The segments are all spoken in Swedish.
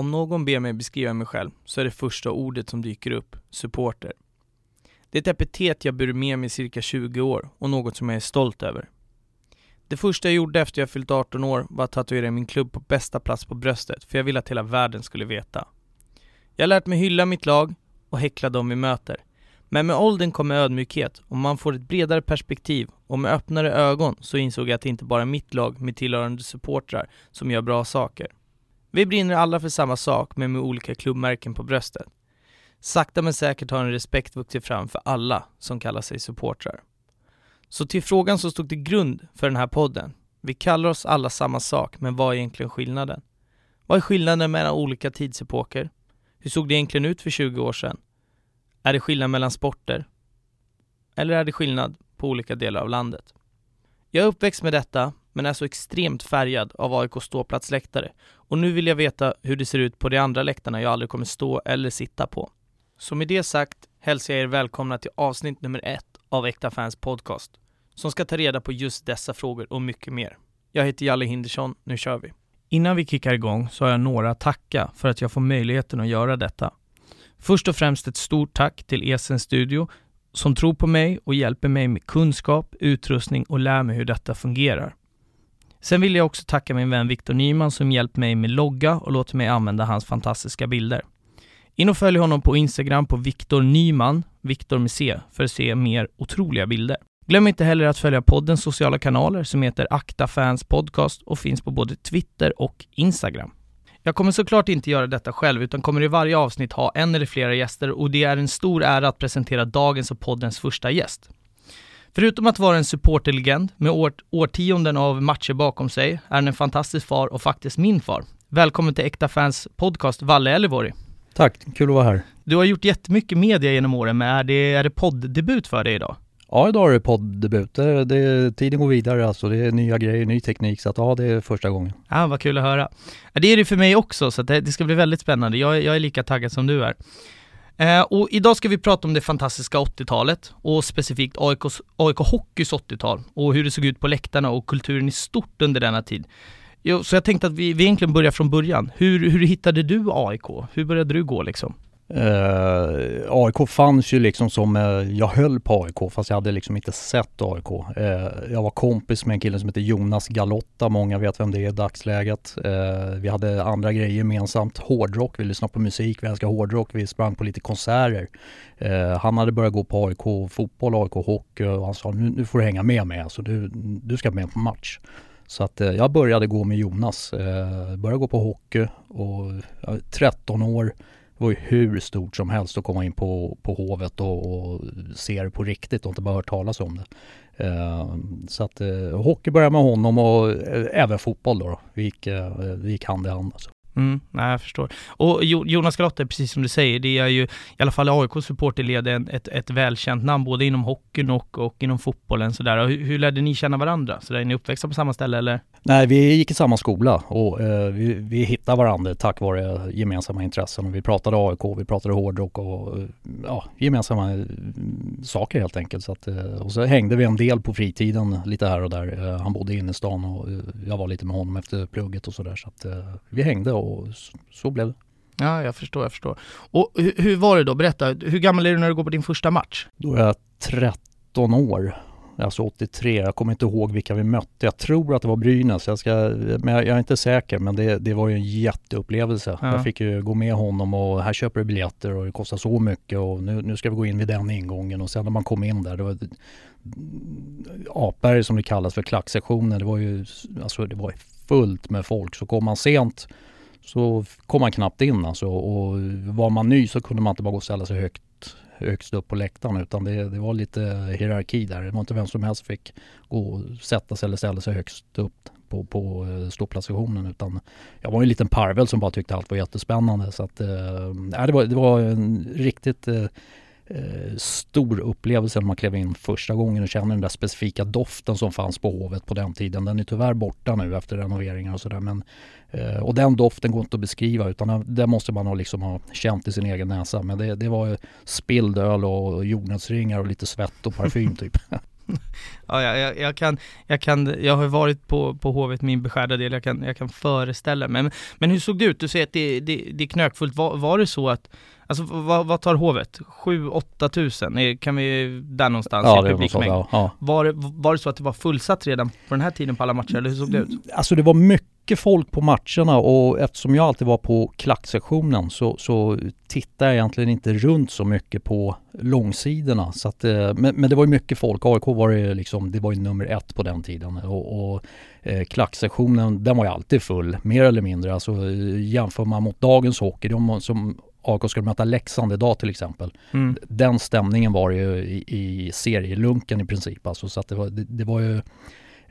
Om någon ber mig beskriva mig själv så är det första ordet som dyker upp, supporter. Det är ett epitet jag burit med mig i cirka 20 år och något som jag är stolt över. Det första jag gjorde efter jag fyllt 18 år var att tatuera min klubb på bästa plats på bröstet för jag ville att hela världen skulle veta. Jag har lärt mig hylla mitt lag och häckla dem vi möter. Men med åldern kommer ödmjukhet och man får ett bredare perspektiv och med öppnare ögon så insåg jag att det inte bara är mitt lag med tillhörande supportrar som gör bra saker. Vi brinner alla för samma sak men med olika klubbmärken på bröstet. Sakta men säkert har en respekt vuxit fram för alla som kallar sig supportrar. Så till frågan som stod till grund för den här podden. Vi kallar oss alla samma sak, men vad är egentligen skillnaden? Vad är skillnaden mellan olika tidsepoker? Hur såg det egentligen ut för 20 år sedan? Är det skillnad mellan sporter? Eller är det skillnad på olika delar av landet? Jag är uppväxt med detta, men är så extremt färgad av AIKs ståplatsläktare och nu vill jag veta hur det ser ut på de andra läktarna jag aldrig kommer stå eller sitta på. Så med det sagt hälsar jag er välkomna till avsnitt nummer ett av Äkta Fans Podcast, som ska ta reda på just dessa frågor och mycket mer. Jag heter Jalle Hindersson, nu kör vi! Innan vi kickar igång så har jag några att tacka för att jag får möjligheten att göra detta. Först och främst ett stort tack till Esen Studio som tror på mig och hjälper mig med kunskap, utrustning och lär mig hur detta fungerar. Sen vill jag också tacka min vän Viktor Nyman som hjälpt mig med logga och låter mig använda hans fantastiska bilder. In och följ honom på Instagram på Viktor Nyman, Viktor med C, för att se mer otroliga bilder. Glöm inte heller att följa poddens sociala kanaler som heter Akta Fans Podcast och finns på både Twitter och Instagram. Jag kommer såklart inte göra detta själv utan kommer i varje avsnitt ha en eller flera gäster och det är en stor ära att presentera dagens och poddens första gäst. Förutom att vara en supporterlegend med år årtionden av matcher bakom sig är han en fantastisk far och faktiskt min far. Välkommen till Äkta Fans Podcast, Valle Ellevorg. Tack, kul att vara här. Du har gjort jättemycket media genom åren, men är det, är det podddebut för dig idag? Ja, idag är det podddebut. Det, det, tiden går vidare alltså. Det är nya grejer, ny teknik, så att ja, det är första gången. Ja, vad kul att höra. Det är det för mig också, så det, det, ska bli väldigt spännande. Jag, jag är lika taggad som du är. Eh, och idag ska vi prata om det fantastiska 80-talet och specifikt AIKs, AIK Hockeys 80-tal och hur det såg ut på läktarna och kulturen i stort under denna tid. Jo, så jag tänkte att vi, vi egentligen börjar från början. Hur, hur hittade du AIK? Hur började du gå liksom? Eh, uh, AIK fanns ju liksom som, uh, jag höll på AIK fast jag hade liksom inte sett AIK. Uh, eh, jag var kompis med en kille som heter Jonas Galotta, många vet vem det är i dagsläget. vi hade andra grejer gemensamt, hårdrock, vi lyssnade på musik, vi älskade hårdrock, vi sprang på lite konserter. han hade börjat gå på AIK fotboll, AIK hockey och han sa nu, nu får du hänga med mig, alltså du, du ska med på match. Så att jag började gå med Jonas, började gå på hockey och 13 år det var ju hur stort som helst att komma in på, på Hovet och, och se det på riktigt och inte bara hört talas om det. Eh, så att eh, hockey började med honom och eh, även fotboll då. då. Vi, gick, eh, vi gick hand i hand. Alltså. Mm, nej, jag förstår. Och Jonas Galotte, precis som du säger, det är ju i alla fall AIKs supporterled ett, ett välkänt namn både inom hockeyn och, och inom fotbollen sådär. Hur, hur lärde ni känna varandra? Så där, är ni uppväxta på samma ställe eller? Nej, vi gick i samma skola och eh, vi, vi hittade varandra tack vare gemensamma intressen. Vi pratade AIK, vi pratade hårdrock och ja, gemensamma eh, saker helt enkelt. Så att, eh, och så hängde vi en del på fritiden lite här och där. Eh, han bodde inne i stan och jag var lite med honom efter plugget och sådär. Så att vi hängde och så, så blev det. Ja, jag förstår, jag förstår. Och hur, hur var det då? Berätta, hur gammal är du när du går på din första match? Då är jag 13 år alltså 83. Jag kommer inte ihåg vilka vi mötte. Jag tror att det var Brynäs. Jag, ska, men jag, jag är inte säker, men det, det var ju en jätteupplevelse. Ja. Jag fick ju gå med honom och här köper du biljetter och det kostar så mycket och nu, nu ska vi gå in vid den ingången och sen när man kom in där, det var Apberg som det kallas för klacksektionen. Det var ju alltså det var fullt med folk. Så kom man sent så kom man knappt in alltså och var man ny så kunde man inte bara gå och ställa sig högt högst upp på läktaren utan det, det, var lite hierarki där. Det var inte vem som helst fick gå och sätta sig eller ställa sig högst upp på, på eh, ståplatssektionen utan jag var en liten parvel som bara tyckte allt var jättespännande så att eh, det, var, det var en riktigt eh, Eh, stor upplevelse när man klev in första gången och kände den där specifika doften som fanns på Hovet på den tiden. Den är tyvärr borta nu efter renoveringar och sådär Eh, och den doften går inte att beskriva utan den måste man ha, liksom ha känt i sin egen näsa. Men det, det var spilld öl och jordnötsringar och lite svett och parfym typ. ja, jag, jag, kan, jag kan, jag har varit på, på Hovet min beskärda del, jag kan, jag kan föreställa mig. Men, men hur såg det ut? Du säger att det, det, det är knökfullt. Var, var det så att, alltså vad, vad tar Hovet? 7-8 tusen? Kan vi, där någonstans ja, i publikmängd? Ja, ja. Var, var det så att det var fullsatt redan på den här tiden på alla matcher, eller hur såg det ut? Alltså det var mycket folk på matcherna och eftersom jag alltid var på klacksektionen så, så tittade jag egentligen inte runt så mycket på långsidorna. Så att, eh, men, men det var ju mycket folk. AIK var ju liksom, det var ju nummer ett på den tiden och, och eh, klacksektionen den var ju alltid full, mer eller mindre. Alltså jämför man mot dagens hockey, de som AIK skulle möta Leksand idag till exempel. Mm. Den stämningen var ju i, i serielunken i princip. Alltså, så att det var, det, det var ju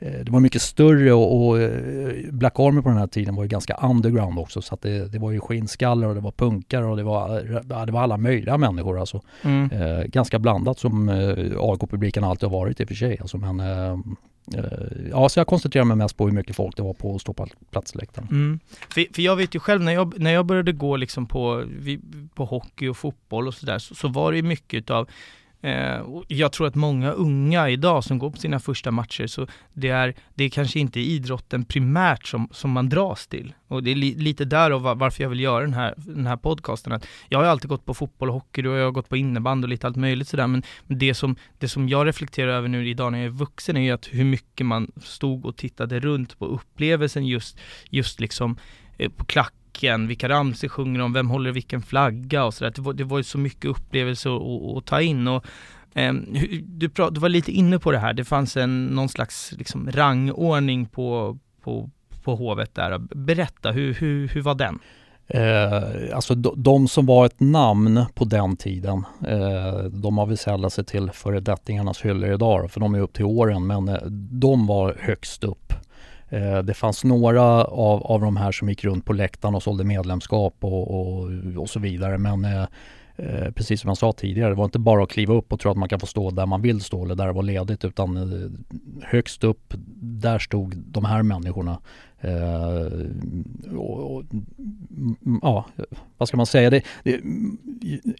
Eh, det var mycket större och, och, eh, Black Army på den här tiden var ju ganska underground också så att det, det var ju skinnskallar och det var punkare och det var, det var alla möjliga människor alltså. Mm. Eh, ganska blandat som eh, AIK-publiken alltid har varit i och för sig alltså, men eh, eh, Eh, ja, så jag koncentrerar mig mest på hur mycket folk det var på ståplatsläktaren. Mm. För, för jag vet ju själv när jag, när jag började gå liksom på, på hockey och fotboll och sådär så, så var det ju mycket utav Eh, jag tror att många unga idag som går på sina första matcher, så det är, det är kanske inte idrotten primärt som, som man dras till. Och det är li, lite därav varför jag vill göra den här, den här podcasten. Att jag har alltid gått på fotboll och hockey och jag har gått på innebandy och lite allt möjligt sådär. Men det som, det som jag reflekterar över nu idag när jag är vuxen är ju att hur mycket man stod och tittade runt på upplevelsen just, just liksom eh, på klack klacken, vilka ramsor sjunger de, vem håller vilken flagga och sådär. Det var, det var ju så mycket upplevelse att, ta in och eh, du, prat, du var lite inne på det här, det fanns en, någon slags liksom, rangordning på, på, på hovet där. Berätta, hur, hur, hur var den? Eh, alltså de, de, som var ett namn på den tiden, eh, de har vi sällat sig till föredettingarnas hyllor idag, för de är upp till åren, men eh, de var högst upp. Eh, det fanns några av, av de här som gick runt på läktaren och sålde medlemskap och, och, och så vidare. Men eh, eh, precis som jag sa tidigare, det var inte bara att kliva upp och tro att man kan få stå där man vill stå eller där det var ledigt utan eh, högst upp, där stod de här människorna. Eh, och, och, ja, vad ska man säga? Det, det,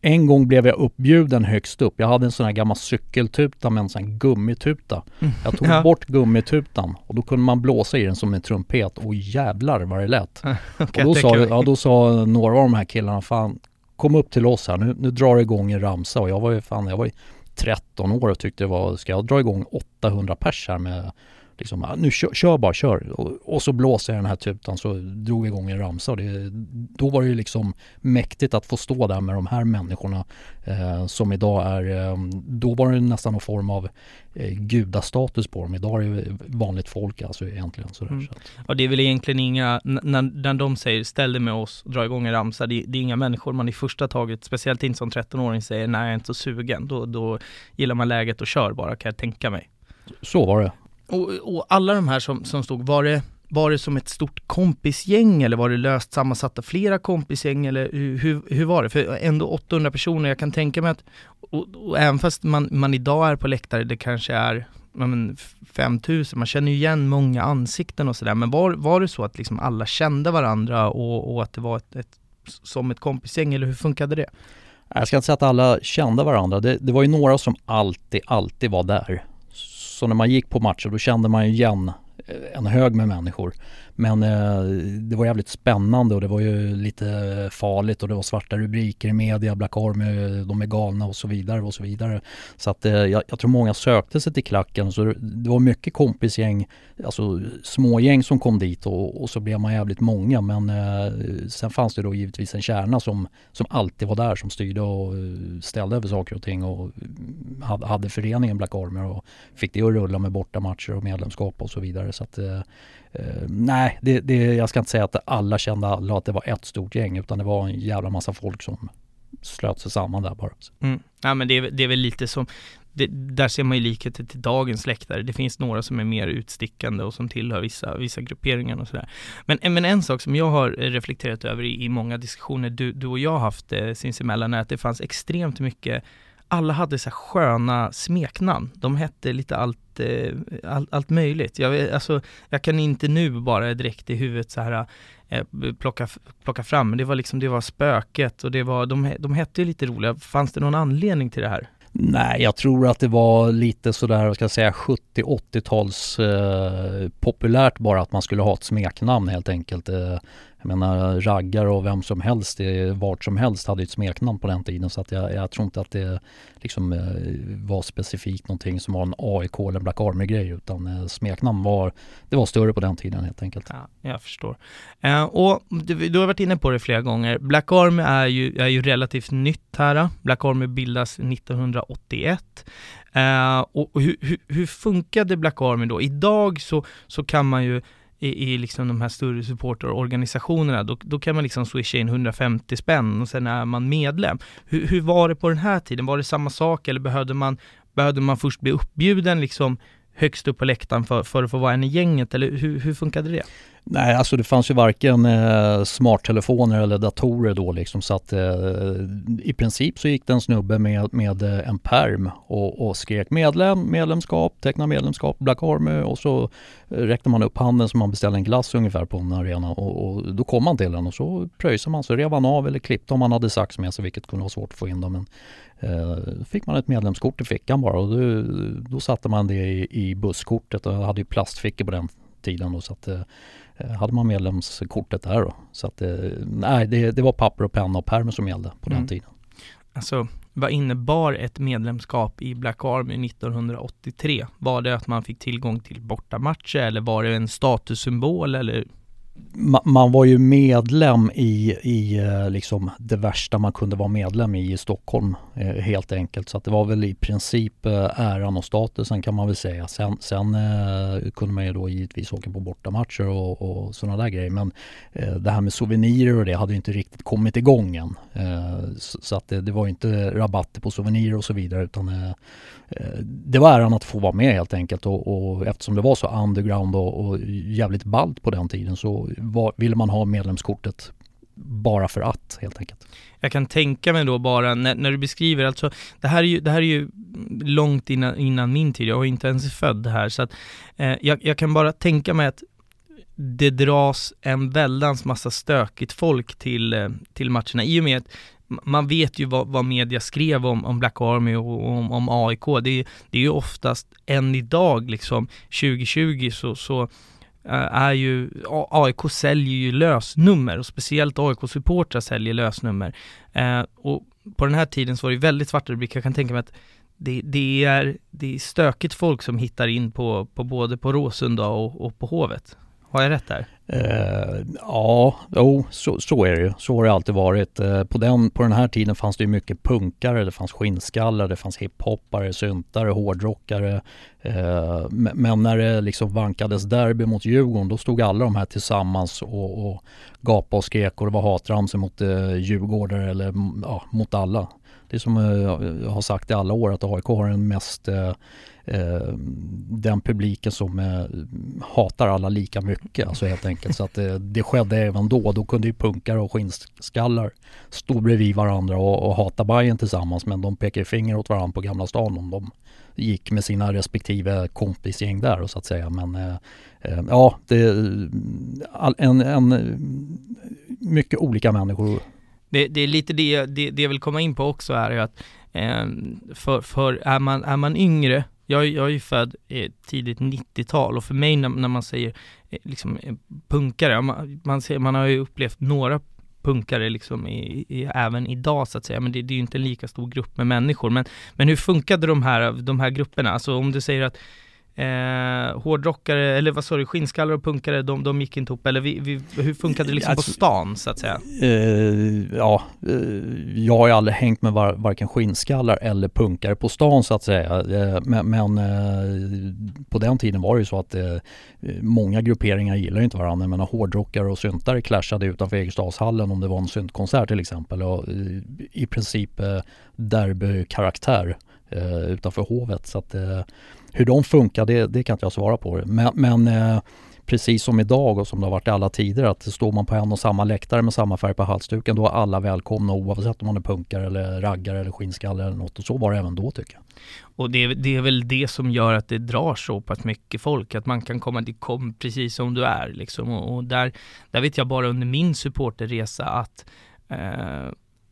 en gång blev jag uppbjuden högst upp. Jag hade en sån här gammal cykeltuta med en sån här gummituta. Mm. Jag tog ja. bort gummitutan och då kunde man blåsa i den som en trumpet och jävlar vad det lät. och då sa, ja, då sa några av de här killarna, fan kom upp till oss här, nu, nu drar det igång en ramsa och jag var ju fan, jag var ju 13 år och tyckte det var, ska jag dra igång 800 pers här med liksom, nu kör, kör bara, kör. Och, och, så blåser jag den här tutan så drog jag igång en ramsa och det, då var det ju liksom mäktigt att få stå där med de här människorna eh, som idag är, eh, då var det nästan någon form av eh, gudastatus på dem. Idag är det vanligt folk alltså egentligen. Sådär, mm. så Och det är väl egentligen inga, när, när de säger ställ dig med oss, dra igång en ramsa, det, det, är inga människor man i första taget, speciellt inte som 13-åring säger nej jag är inte så sugen. Då, då gillar man läget och kör bara kan jag tänka mig. Så var det. Och, och, alla de här som, som stod, var det, var det som ett stort kompisgäng eller var det löst sammansatta flera kompisgäng eller hur, hur var det? För ändå 800 personer, jag kan tänka mig att, och, och även fast man, man idag är på läktare, det kanske är men, 5000, man känner ju igen många ansikten och sådär, men var, var det så att liksom alla kände varandra och, och att det var ett, ett, som ett kompisgäng eller hur funkade det? Jag ska inte säga att alla kände varandra, det, det var ju några som alltid, alltid var där. Så när man gick på matcher då kände man igen eh, en hög med människor. Men eh, det var jävligt spännande och det var ju lite farligt och det var svarta rubriker i media, Black Army, de är galna och så vidare och så vidare. Så att eh, jag, jag, tror många sökte sig till klacken så det var mycket kompisgäng, alltså smågäng som kom dit och, och så blev man jävligt många men eh, sen fanns det då givetvis en kärna som, som alltid var där som styrde och eh, ställde över saker och ting och mm, hade, hade föreningen Black Army och fick det att rulla med bortamatcher och medlemskap och så vidare. Så att, eh, Uh, nej, det, det, jag ska inte säga att alla kände alla att det var ett stort gäng utan det var en jävla massa folk som slöt sig samman där bara. Mm. Ja men det är, det är väl lite som, det, där ser man ju likheter till dagens läktare. Det finns några som är mer utstickande och som tillhör vissa, vissa grupperingar och sådär. Men, men en sak som jag har reflekterat över i, i många diskussioner du, du och jag har haft eh, sinsemellan är att det fanns extremt mycket alla hade så sköna smeknamn. De hette lite allt, eh, all, allt möjligt. Jag, alltså, jag kan inte nu bara direkt i huvudet så här eh, plocka, plocka fram, men det var liksom, det var spöket och det var, de, de hette ju lite roliga. Fanns det någon anledning till det här? Nej, jag tror att det var lite sådär, vad ska jag säga, 70-80-tals eh, populärt bara att man skulle ha ett smeknamn helt enkelt. Eh, jag menar raggar och vem som helst, det, vart som helst hade ett smeknamn på den tiden så att jag, jag tror inte att det liksom eh, var specifikt någonting som var en AIK eller Black Army grej utan eh, smeknamn var, det var större på den tiden helt enkelt. Ja, jag förstår. Eh, och du, du, har varit inne på det flera gånger, Black Army är ju, är ju relativt nytt här. Black Army bildas 1981. Eh, och, och hur, hur, hur funkade Black Army då? Idag så, så kan man ju i, i liksom de här större supporterorganisationerna, då, då kan man liksom swisha in 150 spänn och sen är man medlem. Hur, hur var det på den här tiden? Var det samma sak eller behövde man, behövde man först bli uppbjuden liksom högst upp på läktaren för, för att få vara en i gänget eller hur, hur funkade det? Nej, alltså det fanns ju varken eh, smarttelefoner eller datorer då liksom så att eh, i princip så gick det en snubbe med, med eh, en perm och, och skrek medlem, medlemskap, teckna medlemskap, Black Army och så räckte man upp handen som man beställde en glass ungefär på en arena och, och då kom man till den och så pröjsade man så rev man av eller klippte om man hade sax med sig vilket kunde vara svårt att få in dem. Men, eh, fick man ett medlemskort i fickan bara och då, då satte man det i, i busskortet och hade ju plastfickor på den tiden då så att Eh, hade man medlemskortet där då. Så att eh, nej, det, det var papper och penna och pärm som gällde på den mm. tiden. Alltså, vad innebar ett medlemskap i Black Army 1983? Var det att man fick tillgång till bortamatcher eller var det en statussymbol eller man var ju medlem i, i eh, liksom det värsta man kunde vara medlem i i Stockholm eh, helt enkelt. Så att det var väl i princip eh, äran och statusen kan man väl säga. Sen, sen kunde man ju då givetvis åka på bortamatcher och, och sådana där grejer. Men det här med souvenirer och det hade ju inte riktigt kommit igång än. Så att det, det var inte rabatter på souvenirer och så vidare utan det var äran att få vara med helt enkelt och, och eftersom det var så underground och, och jävligt ballt på den tiden så var, ville man ha medlemskortet bara för att helt enkelt. Jag kan tänka mig då bara när, när du beskriver, alltså det här är ju, det här är ju långt innan, innan min tid, jag är inte ens född här så att eh, jag, jag kan bara tänka mig att det dras en väldans massa stökigt folk till, eh, till matcherna i och med att man vet ju vad, vad media skrev om, om Black Army och om, om AIK. Det är, det är ju oftast än idag liksom 2020 så, så är ju, AIK säljer ju lösnummer och speciellt AIK-supportrar säljer lösnummer. Eh, och på den här tiden så var det väldigt svarta rubriker, jag kan tänka mig att det, det, är, det är stökigt folk som hittar in på, på både på Råsunda och, och på Hovet. Har jag rätt där? Uh, ja, jo, så, så, är det ju. Så har det alltid varit. Uh, på, den, på den här tiden fanns det ju mycket punkare, det fanns skinnskallar, det fanns hiphoppare, syntare, hårdrockare. Uh, men när det liksom vankades derby mot Djurgården, då stod alla de här tillsammans och, och gapade och skrek och det var hatramsor mot uh, djurgårdare eller mm, ja, mot alla. Det är som jag har sagt i alla år att AIK har den mest eh, den publiken som eh, hatar alla lika mycket. Alltså helt enkelt. Så att eh, det skedde även då. Då kunde ju punkare och skinnskallar stå bredvid varandra och, och hata Bajen tillsammans. Men de pekade finger åt varandra på Gamla stan om de gick med sina respektive kompisgäng där så att säga. Men eh, eh, ja, det en, en mycket olika människor. Det, det är lite det, det, det jag vill komma in på också är att eh, för, för är, man, är man yngre jag, jag är ju född eh, tidigt 90-tal och för mig när, när man säger eh, liksom eh, punkare, man, man, ser, man har ju upplevt några punkare liksom i, i, även idag så att säga, men det, det är ju inte en lika stor grupp med människor. Men, men hur funkade de här, de här grupperna? Alltså om du säger att eh, hårdrockare, eller vad sa du, skinnskallar och punkare, de, de gick inte ihop, eller vi, vi, hur funkade det liksom alltså, på stan så att säga? Eh, ja, eh, jag har ju aldrig hängt med var, varken skinnskallar eller punkare på stan så att säga. Eh, men, men eh, på den tiden var det ju så att eh, många grupperingar gillar inte varandra. Men hårdrockare och syntare clashade utanför Egerstadshallen om det var en syntkonsert till exempel. Och, I princip derbykaraktär utanför Hovet. Så att hur de funkar, det, det kan inte jag svara på. Men, men eh, precis som idag och som det har varit i alla tider att står man på en och samma läktare med samma färg på halsduken då är alla välkomna oavsett om man är punkare eller raggare eller skinnskalle eller något och så var det även då tycker jag. Och det, det, är väl det som gör att det drar så pass mycket folk, att man kan komma dit kom precis som du är liksom. Och, och, där, där vet jag bara under min supporterresa att eh,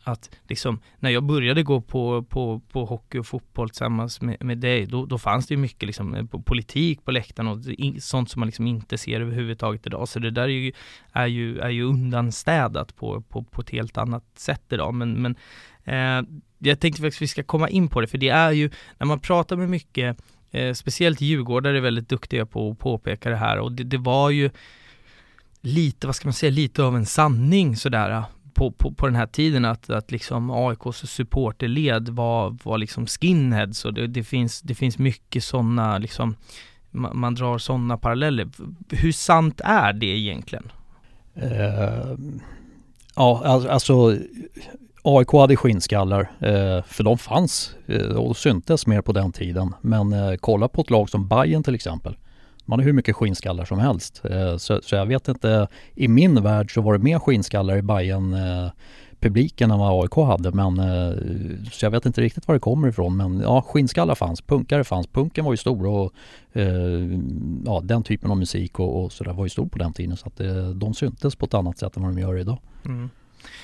att liksom, när jag började gå på, på, på hockey och fotboll tillsammans med, med dig, då, då fanns det ju mycket liksom, eh, politik på läktaren och sånt som man liksom inte ser överhuvudtaget idag. Så det där är ju, är ju, är ju undanstädat på, på, på ett helt annat sätt idag. Men, men eh, jag tänkte faktiskt att vi ska komma in på det, för det är ju, när man pratar med mycket, eh, speciellt Djurgårdare är väldigt duktiga på att påpeka det här och det, det var ju lite, vad ska man säga, lite av en sanning sådär på, på, på den här tiden att, att liksom AIKs supporterled var, var liksom skinheads och det, det finns, det finns mycket sådana liksom man, man drar sådana paralleller. Hur sant är det egentligen? Uh, ja, alltså AIK hade skinnskallar, uh, för de fanns uh, och syntes mer på den tiden. Men kolla på ett lag som Bayern till exempel man har hur mycket skinnskallar som helst. Eh, så, så, jag vet inte, i min värld så var det mer skinnskallar i Bayern eh, publiken än vad AIK hade men eh, så jag vet inte riktigt var det kommer ifrån men ja skinnskallar fanns, punkare fanns, punken var ju stor och ja den typen av musik och, och sådär var ju stor på den tiden så att de syntes på ett annat sätt än vad de gör idag. Mm.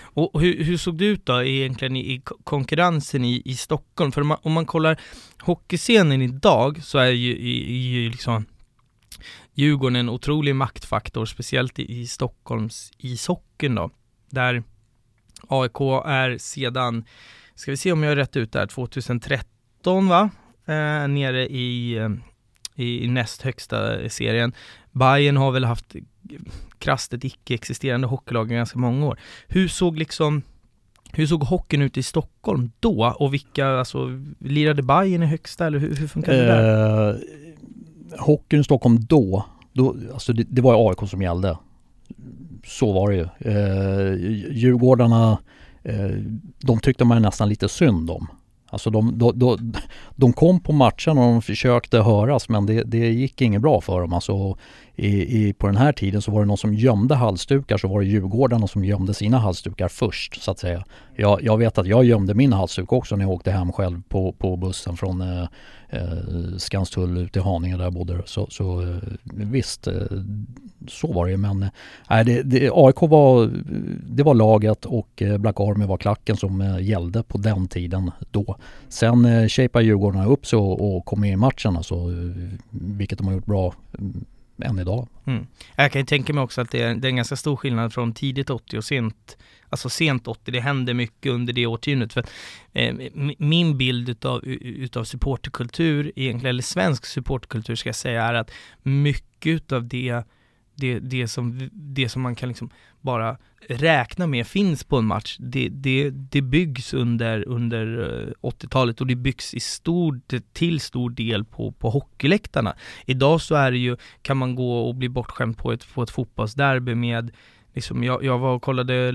Och hur, hur, såg det ut då egentligen i, i konkurrensen i, i Stockholm? För om man, om man kollar hockeyscenen idag så är ju, i, i liksom Djurgården en otrolig maktfaktor, speciellt i, Stockholms ishockeyn då, där AIK är sedan, ska vi se om jag är rätt ut där, 2013 va? Eh, nere i, i, näst högsta serien. Bayern har väl haft krasst ett icke-existerande hockeylag i ganska många år. Hur såg liksom hur såg hockeyn ut i Stockholm då och vilka, alltså lirade Bayern i högsta eller hur, hur funkade det där? Eh, hockeyn i Stockholm då, då alltså det, det var AIK som gällde. Så var det ju. Eh, Djurgårdarna, eh, de tyckte man nästan lite synd om. Alltså de, de, de, de kom på matchen och de försökte höras men det, det gick inget bra för dem. Alltså i, i, på den här tiden så var det någon som gömde halsdukar så var det Djurgårdarna som gömde sina halsdukar först så att säga. Jag, jag vet att jag gömde min halsduk också när jag åkte hem själv på, på bussen från eh, eh, Skanstull ut till Haninge där jag bodde. Så, så eh, visst, eh, så var det men eh, det, det, AIK var, det var laget och eh, Black Army var klacken som eh, gällde på den tiden då. Sen eh, shapade Djurgårdarna upp sig och, och kom med i matchen alltså, eh, vilket de har gjort bra mm, än idag. Mm. Jag kan ju tänka mig också att det är, det är en ganska stor skillnad från tidigt 80 och sent alltså sent 80, det hände mycket under det årtiondet. För, eh, min bild utav, utav supporterkultur, egentligen, eller svensk supporterkultur ska jag säga, är att mycket utav det det, det, som, det som man kan liksom bara räkna med finns på en match, det, det, det byggs under, under eh, 80-talet och det byggs i stor, till stor del på, på hockeyläktarna. Idag så är det ju, kan man gå och bli bortskämd på ett, på ett fotbollsderby med Liksom jag, jag var och kollade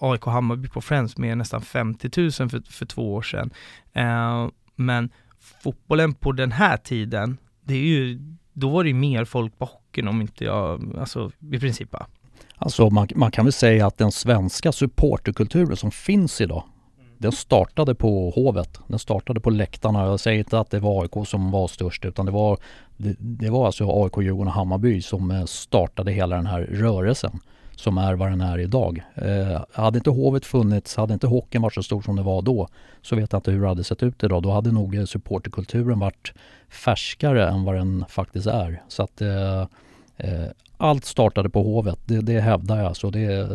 AIK Hammarby på Friends med nästan 50 000 för, för två år sedan. Eh, men fotbollen på den här tiden, det är ju, då var det ju mer folk på hockeyn om inte jag, alltså i princip va? Alltså man, man kan väl säga att den svenska supporterkulturen som finns idag, den startade på Hovet. Den startade på läktarna. Jag säger inte att det var AIK som var störst utan det var, det, det var alltså AIK, Djurgården och Hammarby som eh, startade hela den här rörelsen som är vad den är idag. Eh, hade inte Hovet funnits, hade inte hockeyn varit så stor som det var då, så vet jag inte hur det hade sett ut idag. Då hade nog eh, supporterkulturen varit färskare än vad den faktiskt är. Så att eh, eh allt startade på Hovet, det, det hävdar jag. Så det, eh,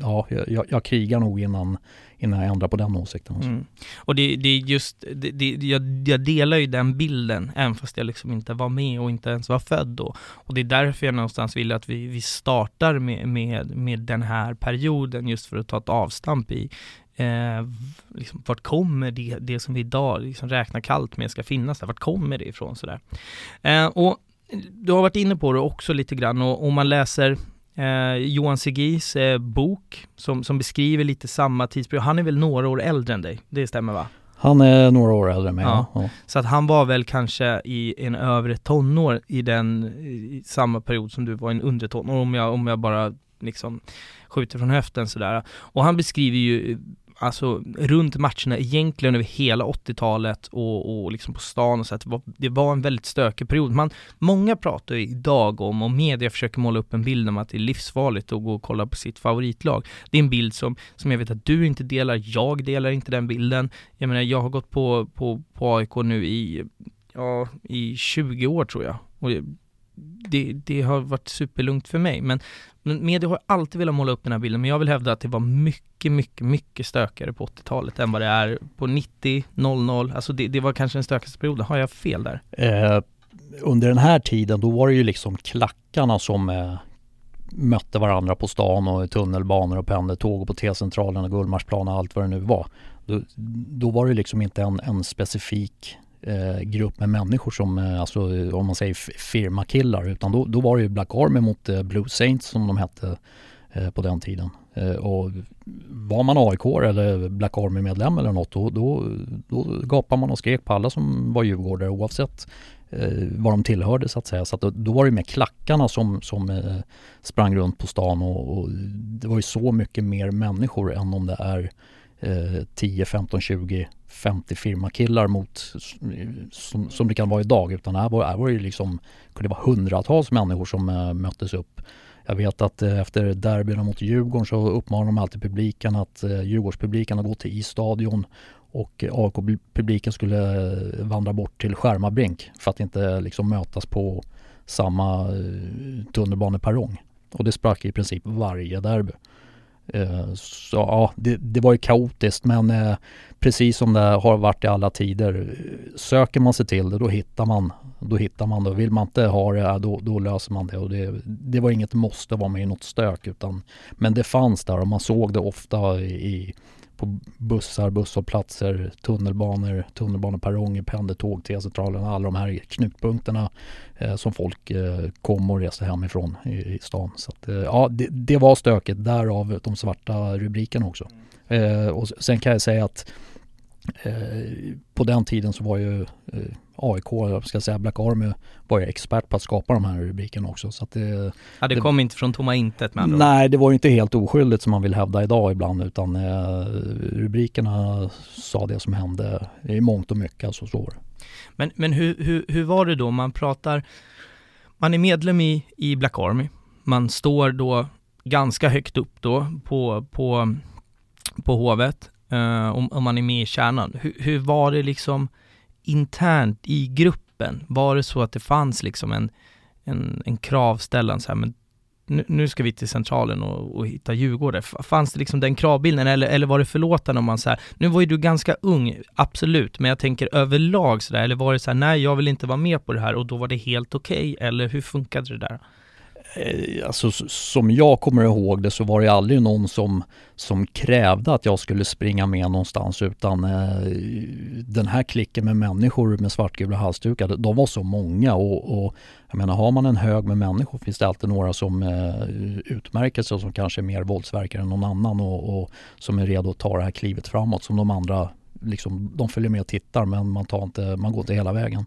ja, jag, jag krigar nog innan, innan jag ändrar på den åsikten. Mm. Och det, det är just, det, det, jag, jag, delar ju den bilden, även fast jag liksom inte var med och inte ens var född då. Och det är därför jag någonstans vill att vi, vi startar med, med, med den här perioden, just för att ta ett avstamp i Eh, liksom, vart kommer det, det som vi idag liksom räknar kallt med ska finnas där? Vart kommer det ifrån sådär? Eh, och du har varit inne på det också lite grann och om man läser eh, Johan Segis eh, bok som, som beskriver lite samma tidsperiod. Han är väl några år äldre än dig? Det stämmer va? Han är några år äldre än mig, ja. ja. Så att han var väl kanske i en övre tonår i den i samma period som du var i en undre tonår om jag, om jag bara liksom skjuter från höften sådär. Och han beskriver ju alltså runt matcherna egentligen över hela 80-talet och, och liksom på stan och så att det var, det var en väldigt stökig period. Man, många pratar ju idag om, och media försöker måla upp en bild om att det är livsfarligt att gå och kolla på sitt favoritlag. Det är en bild som, som jag vet att du inte delar, jag delar inte den bilden. Jag menar, jag har gått på, på, på AIK nu i, ja, i 20 år tror jag. Och det, det har varit superlugnt för mig. Men, men media har alltid velat måla upp den här bilden, men jag vill hävda att det var mycket, mycket, mycket stökigare på 80-talet än vad det är på 90, 00, alltså det, det var kanske den stökigaste perioden. Har jag fel där? Eh, under den här tiden, då var det ju liksom klackarna som eh, mötte varandra på stan och i tunnelbanor och pendeltåg och på T-centralen och Gullmarsplan och allt vad det nu var. Då, då var det liksom inte en, en specifik eh, grupp med människor som, eh, alltså om man säger firmakillar, utan då, då var det ju Black Army mot eh, Blue Saints som de hette eh, på den tiden. Eh, och var man AIK eller Black Army-medlem eller något, då, då, då gapade man och skrek på alla som var djurgårdare oavsett eh, vad de tillhörde så att säga. Så att då, då var det med klackarna som, som eh, sprang runt på stan och, och, det var ju så mycket mer människor än om det är eh, 10, 15, 20 50 firmakillar mot som, som det kan vara idag utan här var, här var det liksom kunde vara hundratals människor som äh, möttes upp. Jag vet att äh, efter derbyna mot Djurgården så uppmanar de alltid publiken att äh, Djurgårdspubliken att gå till isstadion och AIK-publiken skulle vandra bort till Skärmarbrink för att inte liksom mötas på samma tunnelbaneperrong. Och det sprack i princip varje derby. Eh, så ja, det, det, var ju kaotiskt men eh, precis som det har varit i alla tider. Söker man sig till det då hittar man då hittar man det. Vill man inte ha det, då, då löser man det. Och det. Det var inget måste vara med i något stök utan Men det fanns där och man såg det ofta i, på bussar, busshållplatser, tunnelbanor, tunnelbaneperronger, pendeltåg, T-centralen, alla de här knutpunkterna eh, som folk eh, kom och reste hemifrån i, i stan. Så att, eh, ja, det, det, var stökigt, därav de svarta rubrikerna också. Eh, och sen kan jag säga att eh, på den tiden så var ju eh, AIK, jag ska säga Black Army, var ju expert på att skapa de här rubrikerna också. Så att det, ja, det kom det, inte från tomma intet med andra Nej, det var ju inte helt oskyldigt som man vill hävda idag ibland utan eh, rubrikerna sa det som hände i mångt och mycket, alltså så var det. Men, men hur, hur, hur var det då, man pratar, man är medlem i, i Black Army, man står då ganska högt upp då på, på, på hovet, eh, om, om man är med i kärnan. Hur, hur var det liksom internt i gruppen, var det så att det fanns liksom en, en, en kravställan så här, men nu, nu ska vi till centralen och, och hitta Djurgården. Fanns det liksom den kravbilden eller, eller var det förlåtande om man så här, nu var ju du ganska ung, absolut, men jag tänker överlag sådär, eller var det så här, nej jag vill inte vara med på det här och då var det helt okej, okay, eller hur funkade det där? Eh, alltså som jag kommer ihåg det så var det aldrig någon som, som krävde att jag skulle springa med någonstans utan eh, den här klicken med människor med svartgula halsdukar, de var så många och, och jag menar har man en hög med människor finns det alltid några som eh, utmärker sig och som kanske är mer våldsverkare än någon annan och, och, som är redo att ta det här klivet framåt som de andra liksom, de följer med och tittar men man, tar inte, man går inte hela vägen.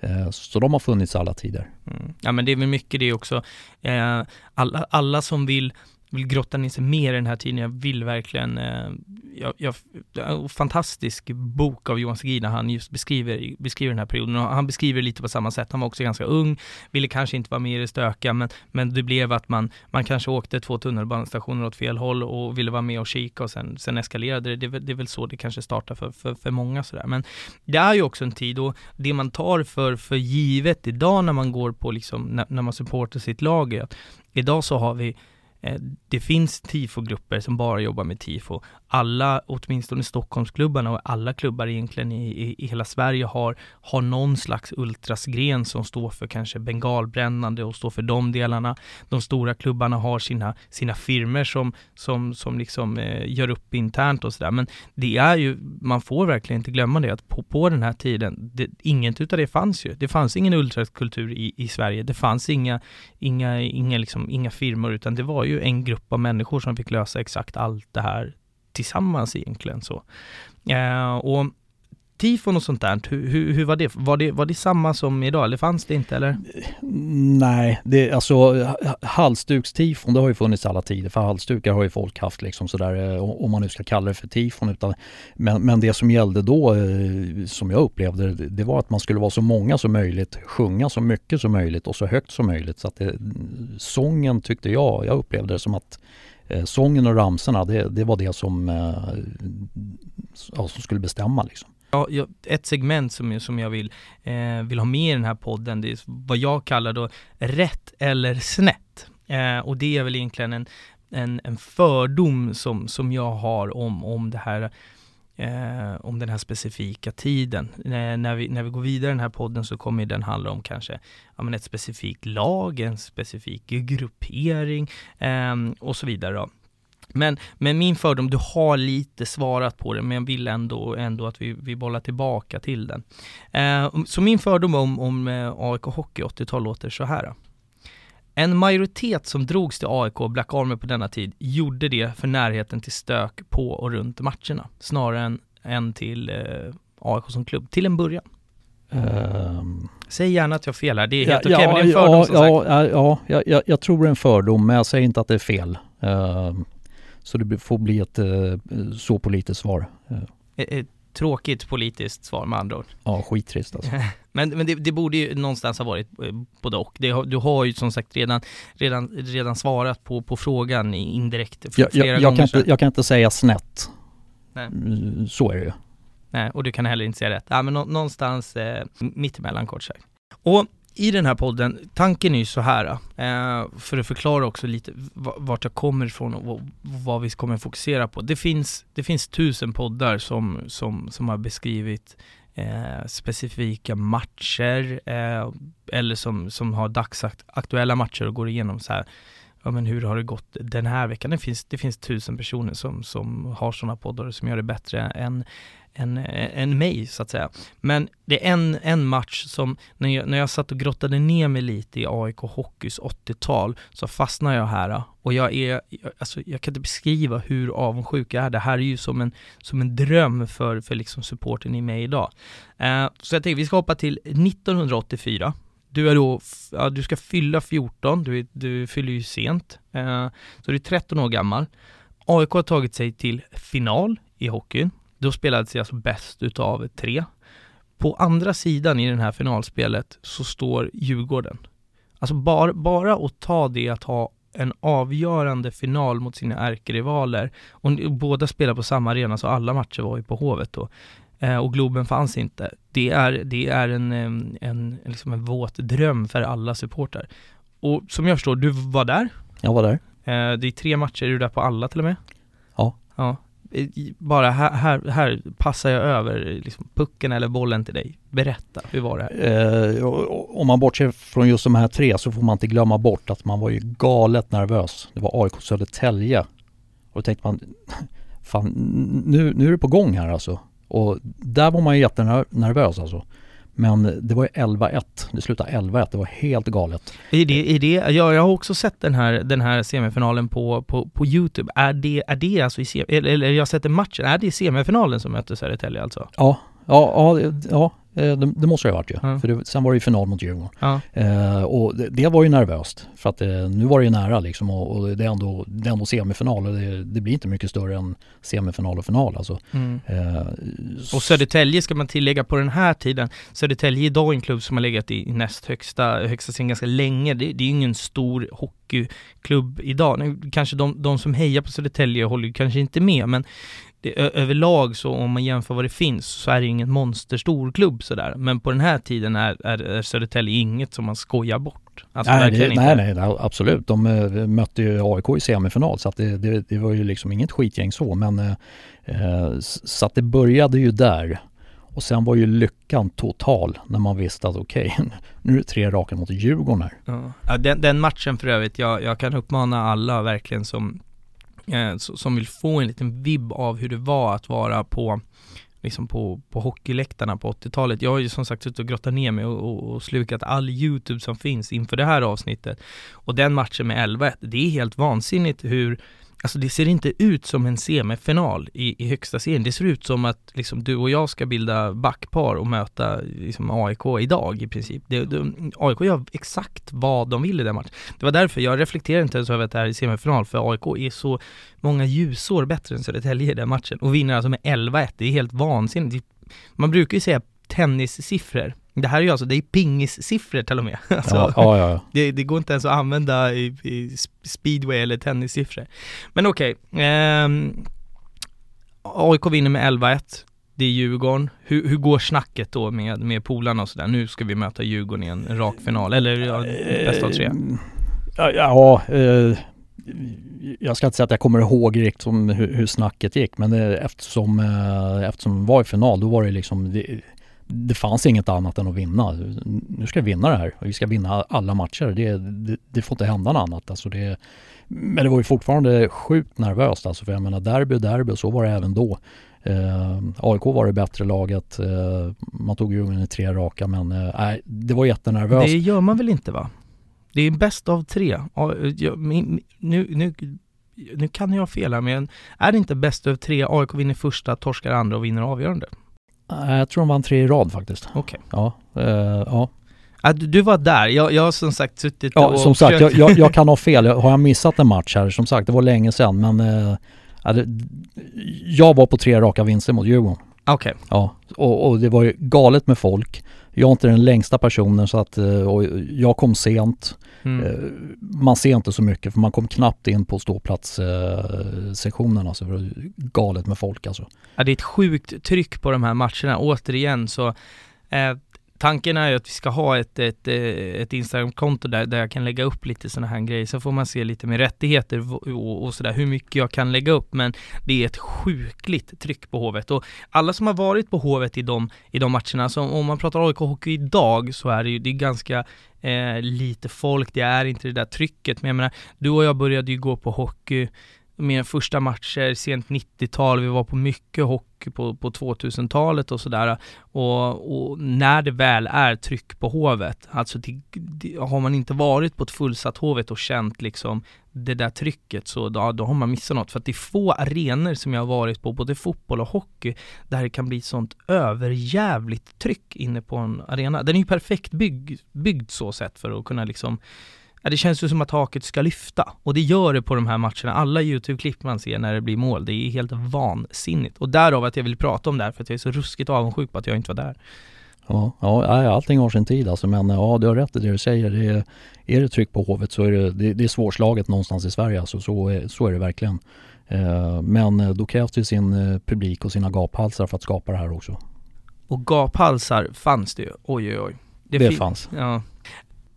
Eh, så de har funnits alla tider. Mm. Ja men det är väl mycket det också. Eh, alla, alla som vill vill grotta ner sig mer i den här tiden. Jag vill verkligen, eh, jag, jag, en fantastisk bok av Johan Segin han just beskriver, beskriver den här perioden och han beskriver lite på samma sätt. Han var också ganska ung, ville kanske inte vara med i det stökiga men, men det blev att man, man kanske åkte två tunnelbanestationer åt fel håll och ville vara med och kika och sen, sen eskalerade det. Det, det är väl så det kanske startar för, för, för många sådär. Men det är ju också en tid och det man tar för, för givet idag när man går på liksom, när, när man supportar sitt lag är att idag så har vi Eh, det finns tifogrupper som bara jobbar med tifo. Alla, åtminstone Stockholmsklubbarna och alla klubbar egentligen i, i, i, hela Sverige har, har någon slags ultrasgren som står för kanske bengalbrännande och står för de delarna. De stora klubbarna har sina, sina firmer som, som, som liksom eh, gör upp internt och sådär. Men det är ju, man får verkligen inte glömma det att på, på den här tiden, det, inget utav det fanns ju. Det fanns ingen ultrakultur i, i Sverige. Det fanns inga, inga, inga, liksom, inga firmor utan det var ju en grupp av människor som fick lösa exakt allt det här tillsammans egentligen så. Eh, och tifon och sånt där, hur, hur, hur, var det? Var, det? var det samma som idag eller fanns det inte eller? Nej, det, alltså halsdukstifon det har ju funnits alla tider för halsdukar har ju folk haft liksom sådär eh, om man nu ska kalla det för tifon. Utan, men, men det som gällde då eh, som jag upplevde det, det var att man skulle vara så många som möjligt, sjunga så mycket som möjligt och så högt som möjligt. Så att det, sången tyckte jag, jag upplevde det som att eh, sången och ramsorna det, det var det som, eh, som skulle bestämma liksom. Ja, ett segment som, som jag vill, eh, vill ha med i den här podden, det är vad jag kallar då rätt eller snett. Eh, och det är väl egentligen en, en, en fördom som, som jag har om, om det här eh, om den här specifika tiden. Eh, när, vi, när vi går vidare i den här podden så kommer den handla om kanske ja, men ett specifikt lag, en specifik gruppering eh, och så vidare. Då. Men, men min fördom, du har lite svarat på det, men jag vill ändå, ändå att vi, vi bollar tillbaka till den. Eh, så min fördom om, om eh, AIK Hockey 80-tal låter så här. En majoritet som drogs till AIK och Black Army på denna tid gjorde det för närheten till stök på och runt matcherna, snarare än, än till eh, AIK som klubb, till en början. Um, Säg gärna att jag har fel här, det är helt ja, okej, okay, men det är en fördom ja, som ja, sagt. Ja, ja jag, jag, tror det är en fördom, men jag säger inte att det är fel. Uh, så det får bli ett eh, så politiskt svar. Ett, ett tråkigt politiskt svar med andra ord. Ja, skittrist alltså. men men det, det, borde ju någonstans ha varit eh, både och. Det, du har ju som sagt redan, redan, redan svarat på, på frågan indirekt flera jag, jag, jag Kan inte, jag kan inte säga snett. Nej. Mm, så är det ju. Nej, och du kan heller inte säga rätt. Ja, men någonstans eh, mittemellan kort sagt. Och i den här podden, tanken är ju så här, eh, för att förklara också lite vart jag kommer ifrån och vad vi kommer fokusera på. Det finns, det finns tusen poddar som, som, som har beskrivit eh, specifika matcher eh, eller som, som har dagsaktuella matcher och går igenom så här, ja men hur har det gått den här veckan? Det finns, det finns tusen personer som, som har sådana poddar som gör det bättre än, än, än mig så att säga. Men det är en, en match som, när jag, när jag satt och grottade ner mig lite i AIK Hockeys 80-tal så fastnade jag här och jag är, alltså jag kan inte beskriva hur avundsjuk jag är. Det här är ju som en, som en dröm för, för liksom supporten i mig idag. Eh, så jag tänker vi ska hoppa till 1984. Du är då, ja, du ska fylla 14, du, du fyller ju sent. Eh, så du är 13 år gammal. AIK har tagit sig till final i hockeyn. Då spelades det alltså bäst utav tre. På andra sidan i det här finalspelet så står Djurgården. Alltså bara, bara att ta det att ha en avgörande final mot sina ärkerivaler och båda spelar på samma arena så alla matcher var ju på Hovet då och Globen fanns inte. Det är, det är en, en, liksom en våt dröm för alla supportrar. Och som jag förstår, du var där? Jag var där. Eh, det är tre matcher, är du där på alla till och med? Ja. Ja, bara här, här, här passar jag över liksom pucken eller bollen till dig. Berätta, hur var det här? Eh, om man bortser från just de här tre så får man inte glömma bort att man var ju galet nervös. Det var AIK Södertälje. Och då tänkte man, fan nu, nu är det på gång här alltså. Och där var man ju jättenervös alltså. Men det var ju 11-1, det slutade 11-1, det var helt galet. Är det, är det, ja, jag har också sett den här, den här semifinalen på, på, på Youtube. Är det, är det alltså i, eller, eller jag har sett en matchen, är det i semifinalen som mötte Södertälje alltså? Ja, ja, ja, ja det, det, måste det ha varit ju. Ja. För det, sen var det ju final mot Djurgården. Ja. Eh, och det, det, var ju nervöst. För att eh, nu var det ju nära liksom och, och det, är ändå, det är ändå semifinal och det, det, blir inte mycket större än semifinal och final alltså. Mm. Eh, och Södertälje ska man tillägga på den här tiden. Södertälje är idag en klubb som har legat i näst högsta, högsta serien ganska länge. Det, det är ju ingen stor hockeyklubb idag. Kanske de, de som hejar på Södertälje håller kanske inte med men det, överlag så om man jämför vad det finns så är det ingen monsterstor klubb sådär. Men på den här tiden är, är, är Södertälje inget som man skojar bort. Alltså, nej, det, nej, nej, absolut. De äh, mötte ju AIK i semifinal så att det, det, det, var ju liksom inget skitgäng så men äh, så att det började ju där. Och sen var ju lyckan total när man visste att okej, okay, nu är det tre raka mot Djurgården här. Ja, den, den matchen för övrigt, jag, jag kan uppmana alla verkligen som eh, som vill få en liten vibb av hur det var att vara på liksom på, på hockeyläktarna på 80-talet. Jag har ju som sagt suttit och grottat ner mig och, och, och, slukat all YouTube som finns inför det här avsnittet. Och den matchen med 11 det är helt vansinnigt hur Alltså det ser inte ut som en semifinal i, i högsta serien. Det ser ut som att liksom, du och jag ska bilda backpar och möta liksom, AIK idag i princip. Det, det, AIK gör exakt vad de vill i den matchen. Det var därför jag reflekterar inte ens över att det här är semifinal, för AIK är så många ljusår bättre än Södertälje i den matchen och vinner alltså med 11-1. Det är helt vansinnigt. Man brukar ju säga tennissiffror det här är ju alltså, det är pingissiffror till och med. Alltså, ja, ja, ja. Det, det, går inte ens att använda i, i speedway eller tennissiffror. Men okej, okay, eh, AIK vinner med 11-1. Det är Djurgården. Hur, hur går snacket då med, med polarna och sådär? Nu ska vi möta Djurgården i en rak final, eller ja, bästa av tre? Ja, ja eh, jag ska inte säga att jag kommer ihåg riktigt hur, hur snacket gick, men det, eftersom, eh, eftersom det var i final, då var det liksom det, det fanns inget annat än att vinna. Nu ska vi vinna det här och vi ska vinna alla matcher. Det, det, det får inte hända något annat. Alltså det, men det var ju fortfarande sjukt nervöst alltså, för jag menar derby derby och så var det även då. Eh, AIK var det bättre laget. Eh, man tog ju i tre raka men eh, det var jättenervöst. Det gör man väl inte va? Det är bäst av tre. Nu, nu, nu kan jag fel här men är det inte bäst av tre? AIK vinner första, torskar andra och vinner avgörande. Jag tror de vann tre i rad faktiskt. Okej. Okay. Ja, uh, ja. Du, var där, jag, jag har som sagt suttit ja, och som sagt, jag, jag, jag, kan ha fel. Har jag missat en match här? Som sagt, det var länge sedan men uh, jag var på tre raka vinster mot Djurgården. Okej. Okay. Ja, och, och, det var ju galet med folk. Jag är inte den längsta personen så att, eh, jag kom sent. Mm. Eh, man ser inte så mycket för man kom knappt in på ståplatssektionen alltså. Det var galet med folk alltså. Ja, det är ett sjukt tryck på de här matcherna. Återigen så eh, tanken är ju att vi ska ha ett, ett, eh, ett Instagram-konto där, där jag kan lägga upp lite sådana här grejer, så får man se lite med rättigheter och, och sådär, hur mycket jag kan lägga upp, men det är ett sjukligt tryck på Hovet. Och alla som har varit på Hovet i de, i de matcherna, så om man pratar AIK hockey idag så är det ju, det är ganska eh, lite folk, det är inte det där trycket, men jag menar, du och jag började ju gå på hockey mina första matcher, sent 90-tal, vi var på mycket hockey på, på 2000-talet och sådär. Och, och, när det väl är tryck på Hovet, alltså det, det, har man inte varit på ett fullsatt Hovet och känt liksom det där trycket så då, då har man missat något. För att det är få arenor som jag har varit på, både fotboll och hockey, där det kan bli sånt överjävligt tryck inne på en arena. Den är ju perfekt bygg, byggd så sett för att kunna liksom Ja, det känns ju som att taket ska lyfta och det gör det på de här matcherna. Alla YouTube-klipp man ser när det blir mål, det är helt vansinnigt. Och därav att jag vill prata om det här, för att jag är så ruskigt avundsjuk på att jag inte var där. Ja, ja allting har sin tid alltså, men ja du har rätt i det du säger. Det är, är det tryck på Hovet så är det, det, det är svårslaget någonstans i Sverige alltså, så, är, så är det verkligen. Eh, men då krävs det sin eh, publik och sina gaphalsar för att skapa det här också. Och gaphalsar fanns det ju, oj oj oj. Det, det fanns. Ja.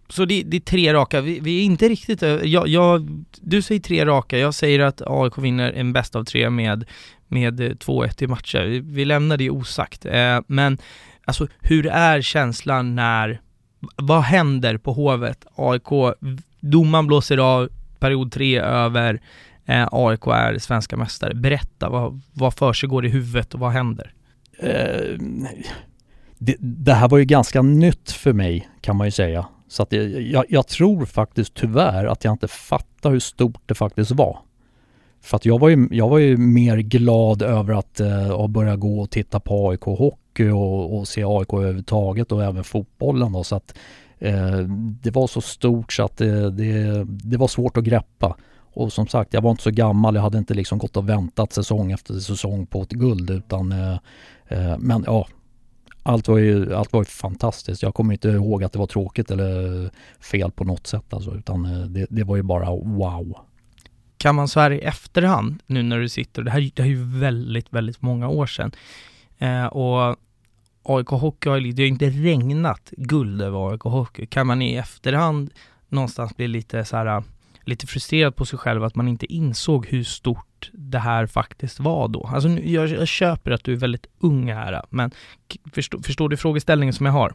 Så det, det, är tre raka, vi, vi är inte riktigt jag, jag, Du säger tre raka, jag säger att AIK vinner en bäst av tre med, med eh, 2-1 i matcher. Vi, vi lämnar det osagt. Eh, men alltså hur är känslan när, vad händer på Hovet? AIK, domaren blåser av, period tre över, eh, AIK är svenska mästare. Berätta, vad, vad för i huvudet och vad händer? Eh, det, det här var ju ganska nytt för mig kan man ju säga. Så att jag, jag, tror faktiskt tyvärr att jag inte fattar hur stort det faktiskt var. För att jag var ju, jag var ju mer glad över att eh, börja gå och titta på AIK hockey och, och se AIK överhuvudtaget och även fotbollen då. Så att eh, det var så stort så att det, det, det, var svårt att greppa. Och som sagt, jag var inte så gammal. Jag hade inte liksom gått och väntat säsong efter säsong på ett guld utan eh, eh men ja, allt var ju, allt var ju fantastiskt. Jag kommer inte ihåg att det var tråkigt eller fel på något sätt alltså, utan eh, det, det var ju bara wow. Kan man så här i efterhand, nu när du sitter, det här det är ju väldigt, väldigt många år sedan, eh, och AIK Hockey har, det har inte regnat guld över AIK Hockey. Kan man i efterhand någonstans bli lite så här lite frustrerad på sig själv att man inte insåg hur stort det här faktiskt var då. Alltså jag, jag köper att du är väldigt ung här, men förstår, förstår du frågeställningen som jag har?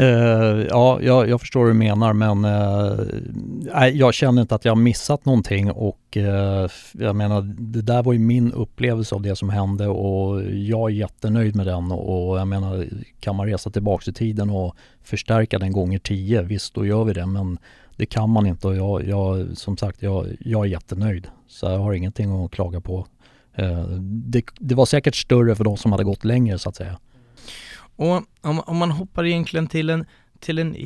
Uh, ja, jag, jag, förstår hur du menar men uh, jag känner inte att jag har missat någonting och uh, jag menar det där var ju min upplevelse av det som hände och jag är jättenöjd med den och jag menar kan man resa tillbaks i tiden och förstärka den gånger tio, visst då gör vi det men det kan man inte och jag, jag som sagt, jag, jag är jättenöjd. Så jag har ingenting att klaga på. Eh, det, det var säkert större för de som hade gått längre så att säga. Och om, om man hoppar egentligen till en till en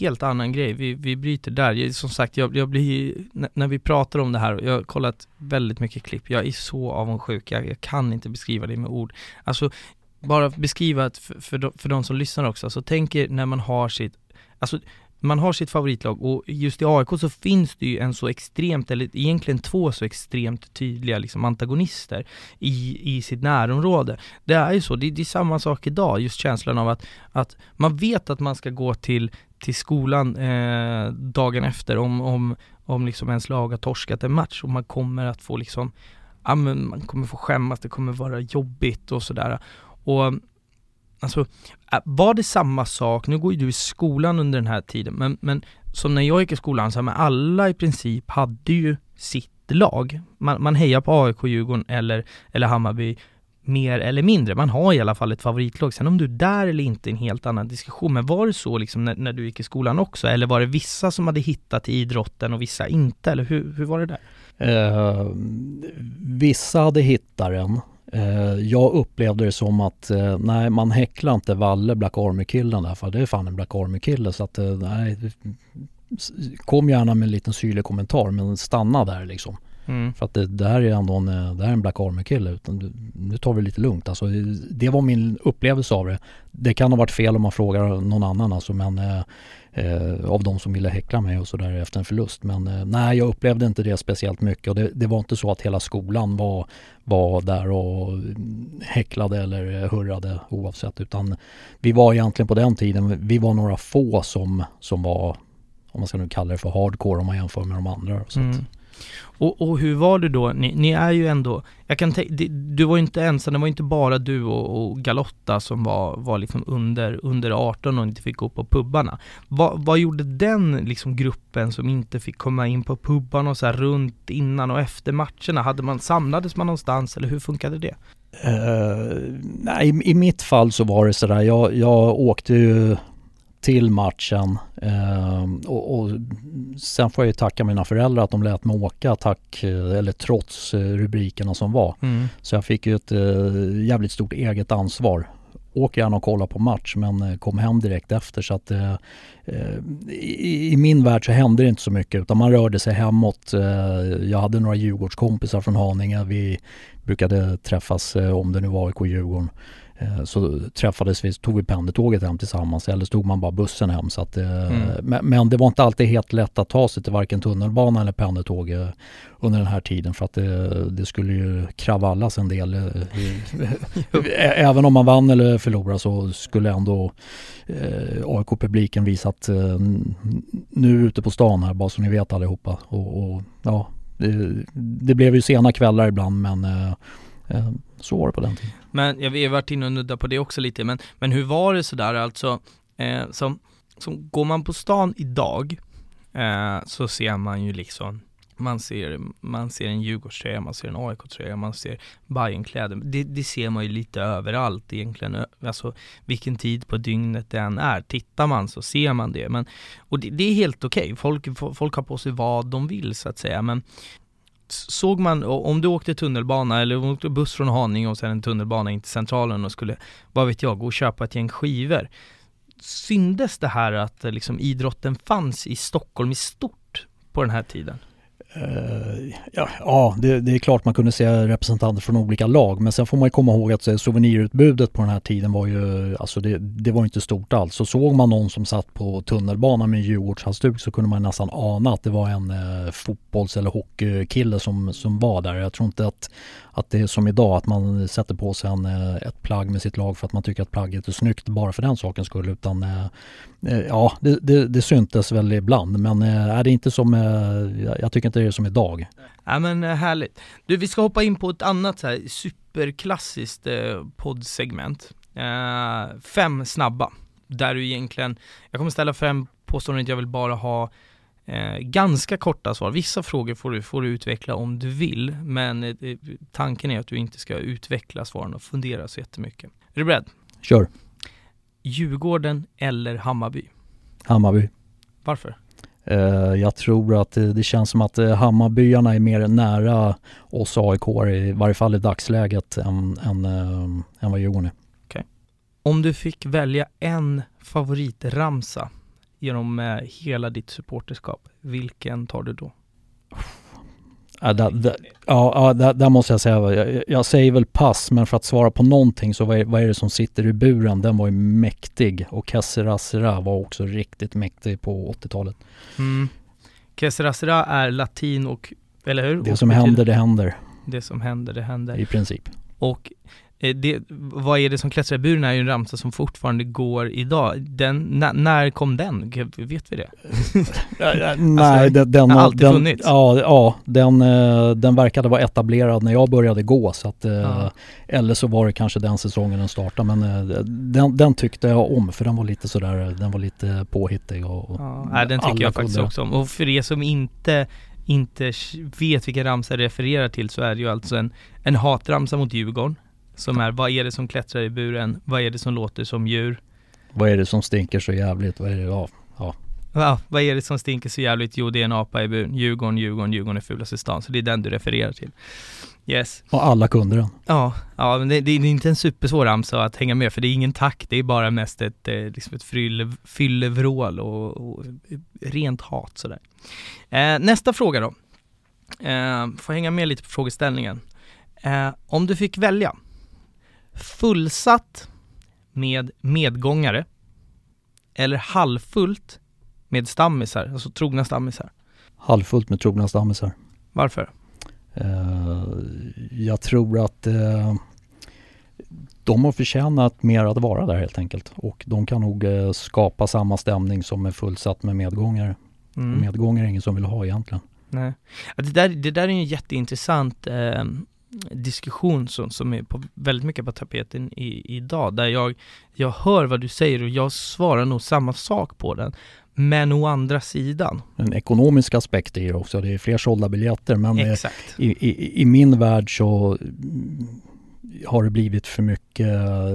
helt annan grej, vi, vi bryter där. Som sagt, jag, jag blir, när vi pratar om det här, jag har kollat väldigt mycket klipp, jag är så avundsjuk, jag, jag kan inte beskriva det med ord. Alltså, bara beskriva för, för, de, för de som lyssnar också, alltså tänk er när man har sitt, alltså man har sitt favoritlag och just i AIK så finns det ju en så extremt, eller egentligen två så extremt tydliga liksom antagonister i, i sitt närområde. Det är ju så, det, det är samma sak idag, just känslan av att, att man vet att man ska gå till, till skolan eh, dagen efter om, om, om liksom ens lag har torskat en match och man kommer att få liksom, ja men man kommer få skämmas, det kommer vara jobbigt och sådär. Och Alltså, var det samma sak, nu går ju du i skolan under den här tiden, men, men som när jag gick i skolan, så här, men alla i princip hade ju sitt lag. Man, man hejar på AIK, Djurgården eller, eller Hammarby mer eller mindre. Man har i alla fall ett favoritlag. Sen om du är där eller inte är en helt annan diskussion. Men var det så liksom när, när, du gick i skolan också? Eller var det vissa som hade hittat idrotten och vissa inte? Eller hur, hur var det där? Eh, vissa hade hittat den jag upplevde det som att eh, nej, man häcklar inte Valle Black Army-killen där för det är fan en Black Army-kille så att eh, nej, kom gärna med en liten syrlig kommentar men stanna där liksom. Mm. För att det, det, här är ändå en, det här är en Black Army-kille utan nu tar vi det lite lugnt. Alltså, det var min upplevelse av det. Det kan ha varit fel om man frågar någon annan alltså men eh, av de som ville häckla mig och sådär efter en förlust. Men eh, nej, jag upplevde inte det speciellt mycket och det, det, var inte så att hela skolan var, var där och mm, häcklade eller hurrade oavsett utan vi var egentligen på den tiden, vi var några få som, som var, om man ska nu kalla det för hardcore om man jämför med de andra. Så mm. Och, och, hur var det då? Ni, ni är ju ändå, jag kan du var ju inte ensam, det var inte bara du och, och Galotta som var, var liksom under, under 18 och inte fick gå på pubbarna. Va, vad gjorde den liksom gruppen som inte fick komma in på pubbarna och så här runt innan och efter matcherna? Hade man, samlades man någonstans eller hur funkade det? Uh, nej, i, i mitt fall så var det sådär, jag, jag åkte ju till matchen. Eh, och, och, sen får jag ju tacka mina föräldrar att de lät mig åka tack, eh, eller trots eh, rubrikerna som var. Mm. Så jag fick ju ett eh, jävligt stort eget ansvar. Åk gärna och kolla på match men eh, kom hem direkt efter så att eh, i, i, min värld så hände det inte så mycket utan man rörde sig hemåt. jag hade några Djurgårdskompisar från Haninge. Vi brukade träffas om det nu var AIK Djurgården. Eh, så träffades vi, tog vi pendeltåget hem tillsammans eller stod man bara bussen hem. Så att, eh, mm. men, det var inte alltid helt lätt att ta sig till varken tunnelbana eller pendeltåg eh, under den här tiden för att det, det skulle ju kravallas en del. Även om man vann eller förlorade så skulle ändå AIK-publiken visa att nu är vi ute på stan här bara så ni vet allihopa. Och, och ja, det, det, blev ju sena kvällar ibland men så var det på den tiden. Men jag har varit inne och nuddat på det också lite, men, men hur var det sådär alltså, eh, som, som går man på stan idag eh, så ser man ju liksom man ser, man ser en Djurgårdströja, man ser en AIK-tröja, man ser Bajenkläder. Det, det ser man ju lite överallt egentligen, alltså vilken tid på dygnet det än är. Tittar man så ser man det. Men, och det, det är helt okej, okay. folk, folk har på sig vad de vill så att säga. Men såg man, om du åkte tunnelbana eller om du åkte buss från Haninge och sen en tunnelbana in till Centralen och skulle, vad vet jag, gå och köpa ett gäng skivor. Syndes det här att liksom idrotten fanns i Stockholm i stort på den här tiden? Uh, ja, ja det, det, är klart man kunde se representanter från olika lag men sen får man ju komma ihåg att eh, souvenirutbudet på den här tiden var ju, alltså det, det var inte stort alls. Så såg man någon som satt på tunnelbanan med en Djurgårdshalsduk så kunde man nästan ana att det var en eh, fotbolls eller hockeykille som, som var där. Jag tror inte att att det är som idag att man sätter på sig en, eh, ett plagg med sitt lag för att man tycker att plagget är snyggt bara för den sakens skull utan eh, eh, ja det, det, det syntes väl ibland men är det inte som, jag tycker inte det är som idag. Ja men härligt. Du vi ska hoppa in på ett annat så här superklassiskt poddsegment. fem snabba. Där du egentligen, jag kommer ställa fem påståenden, jag vill bara ha Eh, ganska korta svar. Vissa frågor får du, får du utveckla om du vill, men eh, tanken är att du inte ska utveckla svaren och fundera så jättemycket. Är du beredd? Kör. Djurgården eller Hammarby? Hammarby. Varför? Eh, jag tror att det, det känns som att eh, Hammarbyarna är mer nära oss AIK i varje fall i dagsläget än, än, än vad Djurgården är. Om du fick välja en favoritramsa genom eh, hela ditt supporterskap, vilken tar du då? Ja, där, där, ja, där, där, måste jag säga, jag, jag, säger väl pass, men för att svara på någonting så vad är, vad är det som sitter i buren? Den var ju mäktig och Kesserasra var också riktigt mäktig på 80-talet. Mm. Kesserasra är latin och, eller hur? Det som händer, det händer. Det som händer, det händer. I princip. Och det, vad är det som klättrar i buren är ju en ramsa som fortfarande går idag. Den, när, när kom den? Vet vi det? Nej, alltså, den, den har alltid den, funnits? Ja, ja den, eh, den verkade vara etablerad när jag började gå så att, eh, ja. eller så var det kanske den säsongen den startade men den, den tyckte jag om för den var lite sådär, den var lite påhittig och, och nej, den tycker jag faktiskt också om. Och för er som inte inte vet vilken ramsa det refererar till så är det ju alltså en, en hatramsa mot Djurgården som är, vad är det som klättrar i buren? Vad är det som låter som djur? Vad är det som stinker så jävligt? Vad är det? Ja, ja. Ja, vad är det som stinker så jävligt? Jo, det är en apa i buren. Djurgården, Djurgården, Djurgården är fulaste stan. Så det är den du refererar till. Yes. Och alla kunde den. Ja, ja men det, det, är inte en supersvår ramsa att hänga med för det är ingen takt, det är bara mest ett, eh, liksom ett fylle, fyllevrål och, och, rent hat sådär. Eh, nästa fråga då. Eh, får hänga med lite på frågeställningen. Eh, om du fick välja fullsatt med medgångare eller halvfullt med stammisar, alltså trogna stammisar? Halvfullt med trogna stammisar. Varför? Uh, jag tror att uh, de har förtjänat mer att vara där helt enkelt och de kan nog uh, skapa samma stämning som är fullsatt med medgångare. Mm. Medgångare är ingen som vill ha egentligen. Nej. Det där, det där är en jätteintressant diskussion som, som är på, väldigt mycket på tapeten i, idag, där jag, jag hör vad du säger och jag svarar nog samma sak på den. Men å andra sidan. En ekonomisk aspekt i det också, det är fler sålda biljetter men eh, Exakt. I, i, i min värld så har det blivit för mycket,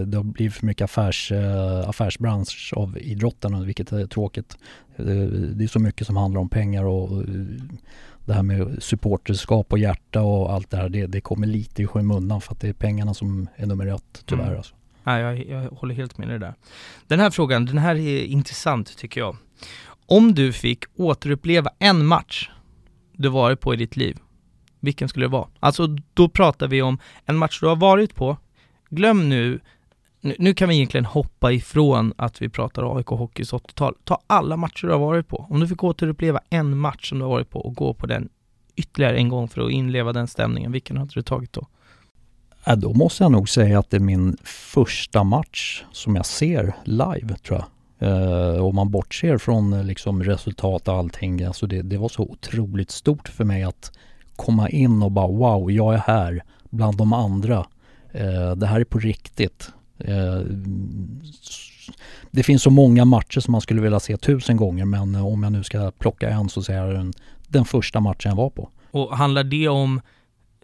det har blivit för mycket affärs, eh, affärsbransch av idrotten vilket är tråkigt. Det är så mycket som handlar om pengar och det här med supporterskap och hjärta och allt det här, det, det kommer lite i skymundan för att det är pengarna som är nummer ett tyvärr mm. alltså. Ja, jag, jag håller helt med dig där. Den här frågan, den här är intressant tycker jag. Om du fick återuppleva en match du varit på i ditt liv, vilken skulle det vara? Alltså då pratar vi om en match du har varit på, glöm nu nu, nu kan vi egentligen hoppa ifrån att vi pratar AIK Hockeys 80-tal. Ta alla matcher du har varit på. Om du fick återuppleva en match som du har varit på och gå på den ytterligare en gång för att inleva den stämningen, vilken hade du tagit då? Ja, då måste jag nog säga att det är min första match som jag ser live tror jag. Uh, om man bortser från eh, liksom resultat och allting, alltså det, det var så otroligt stort för mig att komma in och bara wow, jag är här bland de andra. Uh, det här är på riktigt. Eh, det finns så många matcher som man skulle vilja se tusen gånger men eh, om jag nu ska plocka en så säger jag den, den första matchen jag var på. Och handlar det om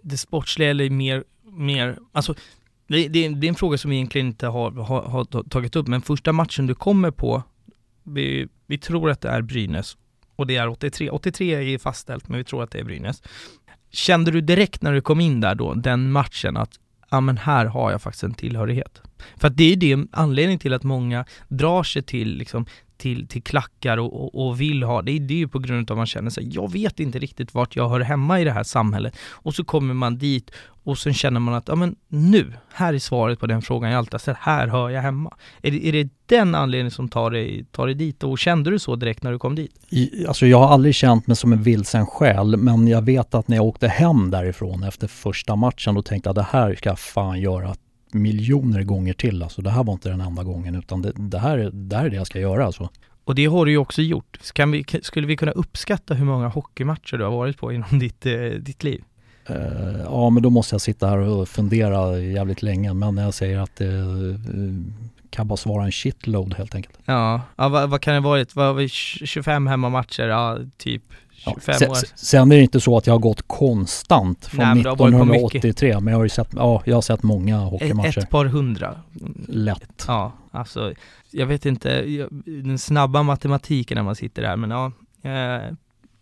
det sportsliga eller mer, mer alltså det, det, det är en fråga som vi egentligen inte har, har, har, tagit upp men första matchen du kommer på, vi, vi tror att det är Brynäs och det är 83, 83 är fastställt men vi tror att det är Brynäs. Kände du direkt när du kom in där då, den matchen, att ja men här har jag faktiskt en tillhörighet? För att det är det anledningen till att många drar sig till, liksom, till, till klackar och, och, och vill ha, det är, det är ju på grund av att man känner sig, jag vet inte riktigt vart jag hör hemma i det här samhället. Och så kommer man dit och sen känner man att, ja men nu, här är svaret på den frågan jag alltid har ställt, här hör jag hemma. Är det, är det den anledningen som tar dig, tar dig dit och kände du så direkt när du kom dit? I, alltså jag har aldrig känt mig som en vilsen själ, men jag vet att när jag åkte hem därifrån efter första matchen, då tänkte jag det här ska jag fan göra miljoner gånger till. Alltså det här var inte den enda gången utan det, det, här, det här är det jag ska göra alltså. Och det har du ju också gjort. Kan vi, skulle vi kunna uppskatta hur många hockeymatcher du har varit på inom ditt, eh, ditt liv? Uh, ja men då måste jag sitta här och fundera jävligt länge men jag säger att det uh, kan bara svara en shitload helt enkelt. Ja, ja vad, vad kan det varit? Vad, 25 hemmamatcher? Ja, typ 25 ja, år. Sen är det inte så att jag har gått konstant från Nej, 1983 men jag har ju sett, ja, jag har sett många hockeymatcher. Ett, par hundra. Lätt. Ja, alltså jag vet inte, den snabba matematiken när man sitter där men ja, Eh,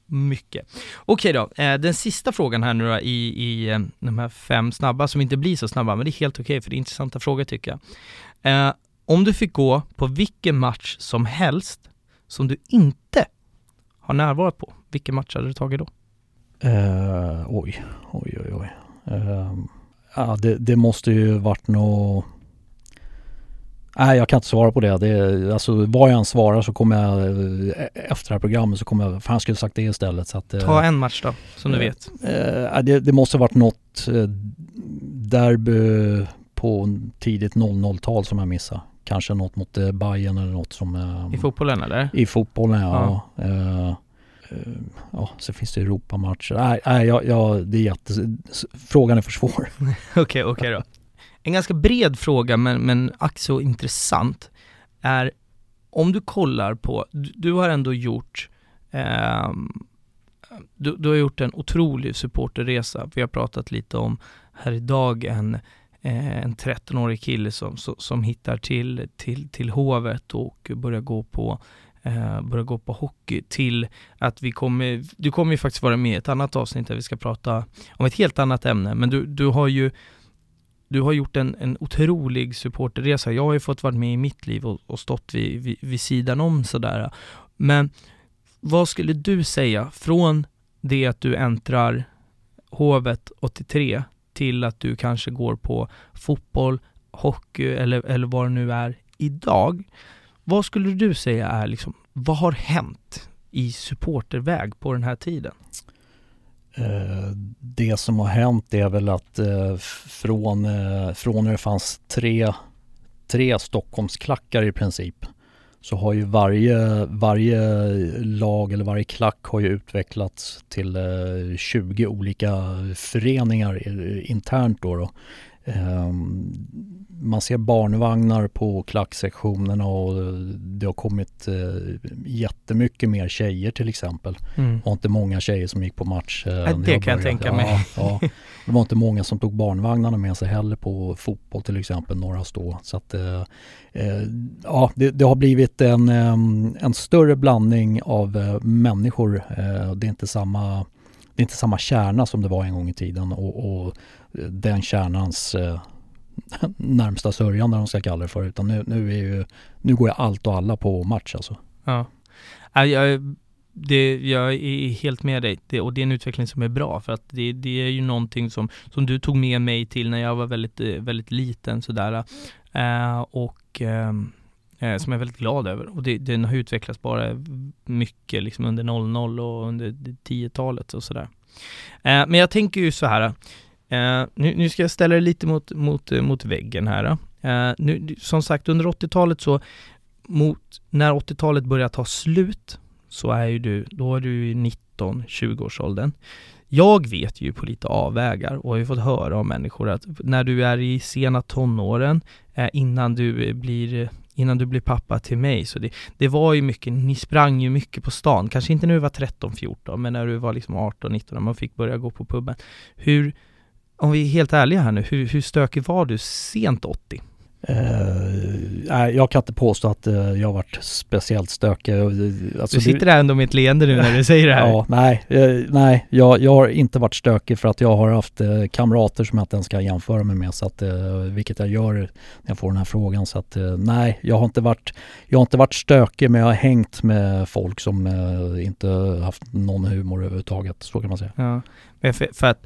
mycket. Okej då, eh, den sista frågan här nu då i, i eh, de här fem snabba som inte blir så snabba, men det är helt okej för det är intressanta frågor tycker jag. Eh, om du fick gå på vilken match som helst som du inte har närvarat på, vilken match hade du tagit då? Eh, oj, oj, oj, oj. Eh, ja, det, det, måste ju varit något Nej jag kan inte svara på det. det alltså vad jag än svarar så kommer jag eh, efter det här programmet så kommer jag, fan jag skulle sagt det istället så att, eh, Ta en match då, som du vet. Det, det, måste varit något derby på tidigt 00-tal som jag missade. Kanske något mot eh, Bayern eller något som... I fotbollen eller? I fotbollen ja. ja. ja, så finns det Europamatcher. Nej, nej jag, jag, det är jätte... Frågan är för svår. Okej, okej okay, okay då en ganska bred fråga men, men ack så intressant är om du kollar på, du, du har ändå gjort eh, du, du, har gjort en otrolig supporterresa. Vi har pratat lite om här idag en, eh, Eh, en 13-årig kille som, som, som, hittar till, till, till Hovet och börjar gå på eh, börjar gå på hockey till att vi kommer, du kommer ju faktiskt vara med i ett annat avsnitt där vi ska prata om ett helt annat ämne, men du, du har ju du har gjort en, en otrolig supporterresa. Jag har ju fått vara med i mitt liv och, och stått vid, vid, vid sidan om sådär. Men vad skulle du säga från det att du äntrar Hovet 83 till att du kanske går på fotboll, hockey eller, eller vad det nu är idag. Vad skulle du säga är liksom, vad har hänt i supporterväg på den här tiden? Eh, det som har hänt är väl att eh, från, eh, från när det fanns tre, tre Stockholmsklackar i princip så har ju varje, varje lag eller varje klack har ju utvecklats till eh, 20 olika föreningar eh, internt då. då. Ehm, man ser barnvagnar på klacksektionerna och det har kommit eh, jättemycket mer tjejer till exempel. Mm. Det var inte många tjejer som gick på match. Eh, det kan jag, jag tänka mig. Ja, ja. Det var inte många som tog barnvagnarna med sig heller på fotboll till exempel, några stå. Så att, eh, ja, det, det, har blivit en, en större blandning av människor. Det är inte samma det är inte samma kärna som det var en gång i tiden och, och den kärnans eh, närmsta sörjande, om de ska kalla det för. Utan nu, nu, är ju, nu går jag allt och alla på match alltså. Ja. Jag, det, jag är helt med dig det, och det är en utveckling som är bra för att det, det är ju någonting som, som du tog med mig till när jag var väldigt, eh, väldigt liten sådär. Eh, och ehm, eh, som jag är väldigt glad över. Och det, den har utvecklats bara mycket liksom under 00 och under 10-talet och sådär. Eh, men jag tänker ju så här Eh, nu, nu, ska jag ställa det lite mot, mot, eh, mot väggen här. Eh, eh nu, som sagt, under 80-talet så, mot, när 80-talet börjar ta slut, så är ju du, då är du i 19-20 årsåldern. Jag vet ju på lite avvägar och har ju fått höra av människor att när du är i sena tonåren, eh, innan du blir innan du blir pappa till mig. Så det, det var ju mycket, ni sprang ju mycket på stan. Kanske inte när du var 13-14, men när du var liksom 18-19, när man fick börja gå på puben. Hur, om vi är helt ärliga här nu, hur, hur stökig var du sent 80? Uh, jag kan inte påstå att uh, jag varit speciellt stökig. Alltså, du sitter där ändå med ett leende nu när du säger det här. Ja, nej, uh, nej jag, jag har inte varit stökig för att jag har haft kamrater som jag inte ens ska jämföra mig med. Så att, vilket jag gör när jag får den här frågan. Så att nej, jag har, inte varit, jag har inte varit stökig men jag har hängt med folk som inte haft någon humor överhuvudtaget. Så kan man säga. Ja, för, för att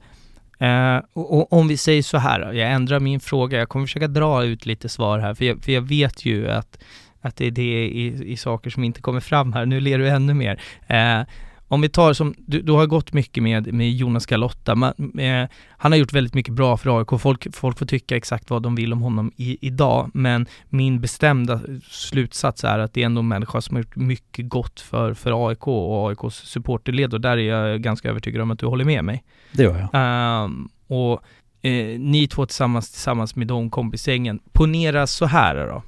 Eh, och, och, om vi säger så här jag ändrar min fråga, jag kommer försöka dra ut lite svar här, för jag, för jag vet ju att, att det är det i, i saker som inte kommer fram här, nu ler du ännu mer. Eh, om vi tar som, du, du har gått mycket med, med Jonas Galotta, man, eh, han har gjort väldigt mycket bra för AIK, folk, folk får tycka exakt vad de vill om honom i, idag, men min bestämda slutsats är att det är ändå en människa som har gjort mycket gott för, för AIK och AIKs supporterled och där är jag ganska övertygad om att du håller med mig. Det gör jag. Um, och eh, ni två tillsammans, tillsammans med de kompisgängen, ponera så här då.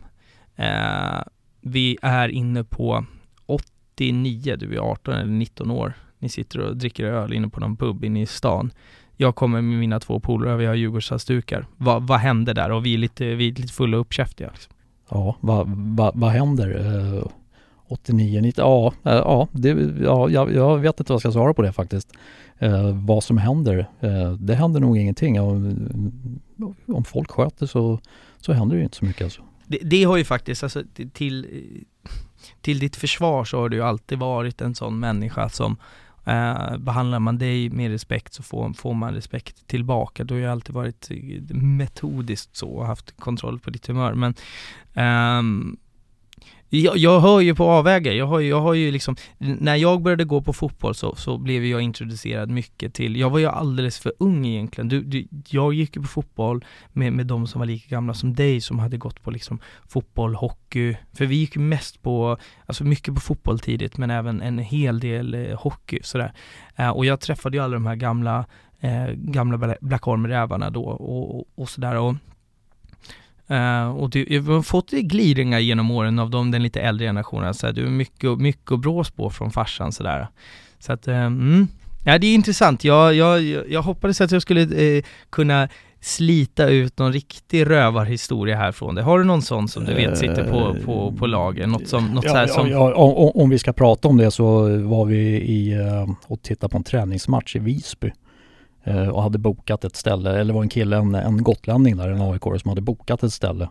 Uh, vi är inne på 99, du är 18 eller 19 år, ni sitter och dricker öl inne på någon pub inne i stan. Jag kommer med mina två polare, vi har Djurgårdshalsdukar. Va, vad hände där? Och vi är lite, vi är lite fulla och uppkäftiga. Liksom. Ja, vad va, va händer? Uh, 89, 90, ja, uh, ja, det, ja jag, jag, vet inte vad jag ska svara på det faktiskt. Uh, vad som händer, eh, det händer nog ingenting. Om, om folk sköter så, så händer det ju inte så mycket alltså. Det, det har ju faktiskt, alltså till, eh, till ditt försvar så har du ju alltid varit en sån människa som eh, behandlar man dig med respekt så får, får man respekt tillbaka. Du har ju alltid varit eh, metodiskt så och haft kontroll på ditt humör. Men ehm, jag, jag hör ju på avvägar, jag har, jag har ju liksom, när jag började gå på fotboll så, så blev jag introducerad mycket till, jag var ju alldeles för ung egentligen. Du, du, jag gick ju på fotboll med, med de som var lika gamla som dig som hade gått på liksom fotboll, hockey, för vi gick ju mest på, alltså mycket på fotboll tidigt men även en hel del eh, hockey sådär. Eh, och jag träffade ju alla de här gamla, eh, gamla Black Army-rävarna då och, och, och sådär. Och, Uh, och du, jag har fått glidningar genom åren av dem, den lite äldre generationen, så du är mycket, mycket att brås på från farsan sådär. Så att, uh, mm. Ja det är intressant, jag, jag, jag hoppades att jag skulle uh, kunna slita ut någon riktig rövarhistoria härifrån det. Har du någon sån som du vet sitter på, på, på lager? Något, som, något ja, så som... Ja, om, om, vi ska prata om det så var vi i, och tittade på en träningsmatch i Visby. Eh, och hade bokat ett ställe, eller var en kille, en, en gotlänning där, en aik som hade bokat ett ställe.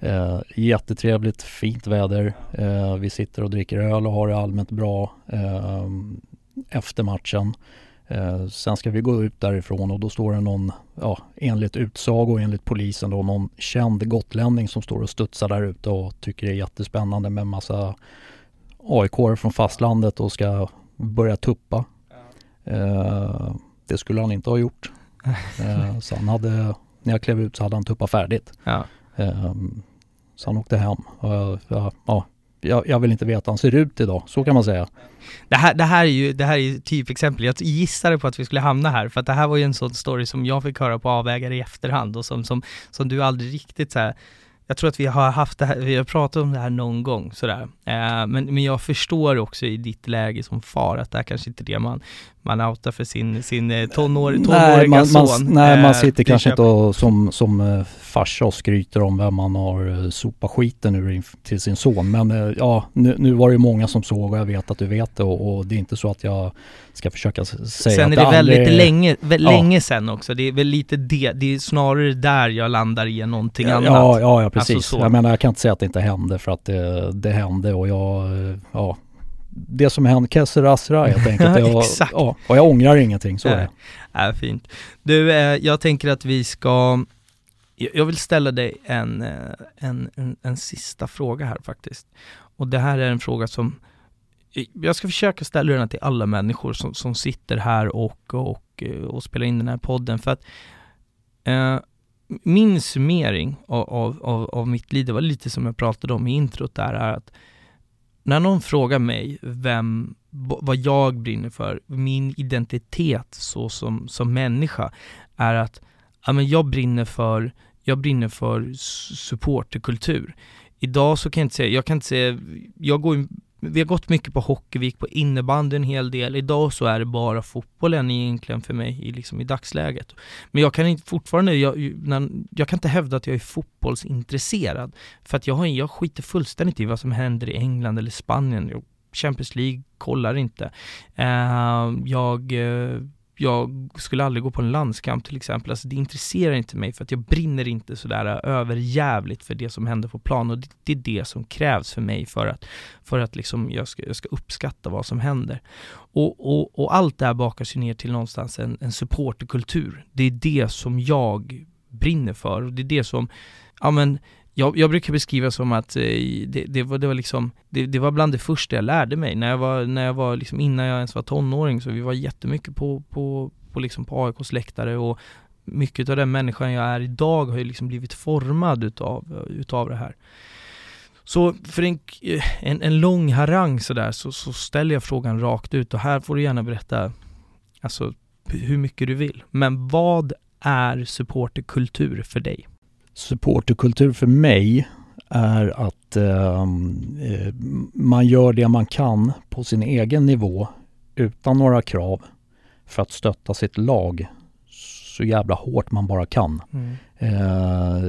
Eh, jättetrevligt, fint väder. Eh, vi sitter och dricker öl och har det allmänt bra eh, efter matchen. Eh, sen ska vi gå ut därifrån och då står det någon, ja, enligt utsago och enligt polisen då, någon känd gotlänning som står och studsar där ute och tycker det är jättespännande med massa aik från fastlandet och ska börja tuppa. Eh, det skulle han inte ha gjort. eh, så han hade, när jag klev ut så hade han tuppat färdigt. Ja. Eh, så han åkte hem. Ja, ja, jag, jag, vill inte veta hur han ser ut idag, så kan man säga. Det här, det här är ju det här är typexempel, jag gissade på att vi skulle hamna här, för att det här var ju en sån story som jag fick höra på avvägare i efterhand och som, som, som du aldrig riktigt så här, jag tror att vi har haft det här, vi har pratat om det här någon gång sådär. Eh, men, men jag förstår också i ditt läge som far att det här kanske inte är det man, man outar för sin, sin eh, tonår, tonåriga nej, man, son. Man, nej, man sitter kanske inte och, som, som eh, farsa och skryter om vem man har eh, sopat skiten ur till sin son. Men ja, nu, nu var det många som såg och jag vet att du vet det och, och det är inte så att jag ska försöka säga Sen är det, väldigt aldrig... länge, väldigt ja. länge sen också. Det är väl lite det, det är snarare där jag landar i någonting ja, annat. Ja, ja, ja precis. Alltså jag menar jag kan inte säga att det inte hände för att det, det hände och jag, ja det som hänt Kesser Asra helt enkelt. Jag, Exakt. Ja, och jag ångrar ingenting, så är det. Ja, fint. Du, eh, jag tänker att vi ska, jag vill ställa dig en, eh, en, en, en sista fråga här faktiskt. Och det här är en fråga som, jag ska försöka ställa den till alla människor som, som sitter här och, och, eh, och spelar in den här podden, för att eh, min summering av, av, av, av mitt liv, det var lite som jag pratade om i introt där, är att när någon frågar mig vem, vad jag brinner för, min identitet så som, som människa, är att ja, men jag brinner för, jag brinner för supporterkultur. Idag så kan jag inte säga, jag kan inte säga, jag går vi har gått mycket på hockey, vi gick på innebandy en hel del. Idag så är det bara fotbollen egentligen för mig i, liksom, i dagsläget. Men jag kan inte fortfarande, jag, jag kan inte hävda att jag är fotbollsintresserad. För att jag, har, jag skiter fullständigt i vad som händer i England eller Spanien. Champions League kollar inte. Uh, jag uh, jag skulle aldrig gå på en landskamp till exempel. Alltså det intresserar inte mig för att jag brinner inte sådär överjävligt för det som händer på plan och det, det, är det som krävs för mig för att, för att liksom jag, ska, jag ska uppskatta vad som händer. Och, och, och allt det här bakas ju ner till någonstans en, en supporterkultur. Det är det som jag brinner för och det är det som, ja men jag, jag brukar beskriva som att eh, det, det, var, det var liksom, det, det, var bland det första jag lärde mig när jag var, när jag var liksom, innan jag ens var tonåring, så vi var jättemycket på, på, på, liksom på AIKs läktare och mycket av den människan jag är idag har ju liksom blivit formad utav, utav det här. Så för en, en, en lång harang sådär så, så ställer jag frågan rakt ut och här får du gärna berätta alltså hur mycket du vill. Men vad är supporterkultur för dig? Supporterkultur för mig är att ehm, eh, man gör det man kan på sin egen nivå utan några krav för att stötta sitt lag så jävla hårt man bara kan. Mm. Eh,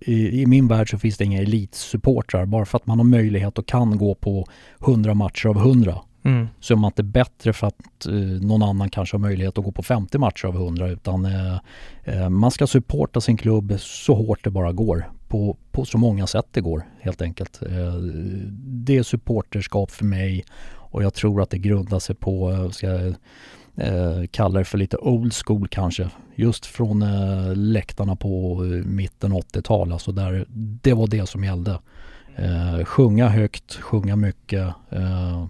i, I min värld så finns det inga elitsupportrar. Bara för att man har möjlighet och kan gå på 100 matcher av 100 mm. så är man inte bättre för att eh, någon annan kanske har möjlighet att gå på 50 matcher av 100 utan eh, eh, man ska supporta sin klubb så hårt det bara går. På, på så många sätt det går helt enkelt. Eh, det är supporterskap för mig och jag tror att det grundar sig på, eh, ska jag eh, kalla det för lite old school kanske. Just från eh, läktarna på eh, mitten 80-tal, alltså där det var det som gällde. Eh, sjunga högt, sjunga mycket, eh,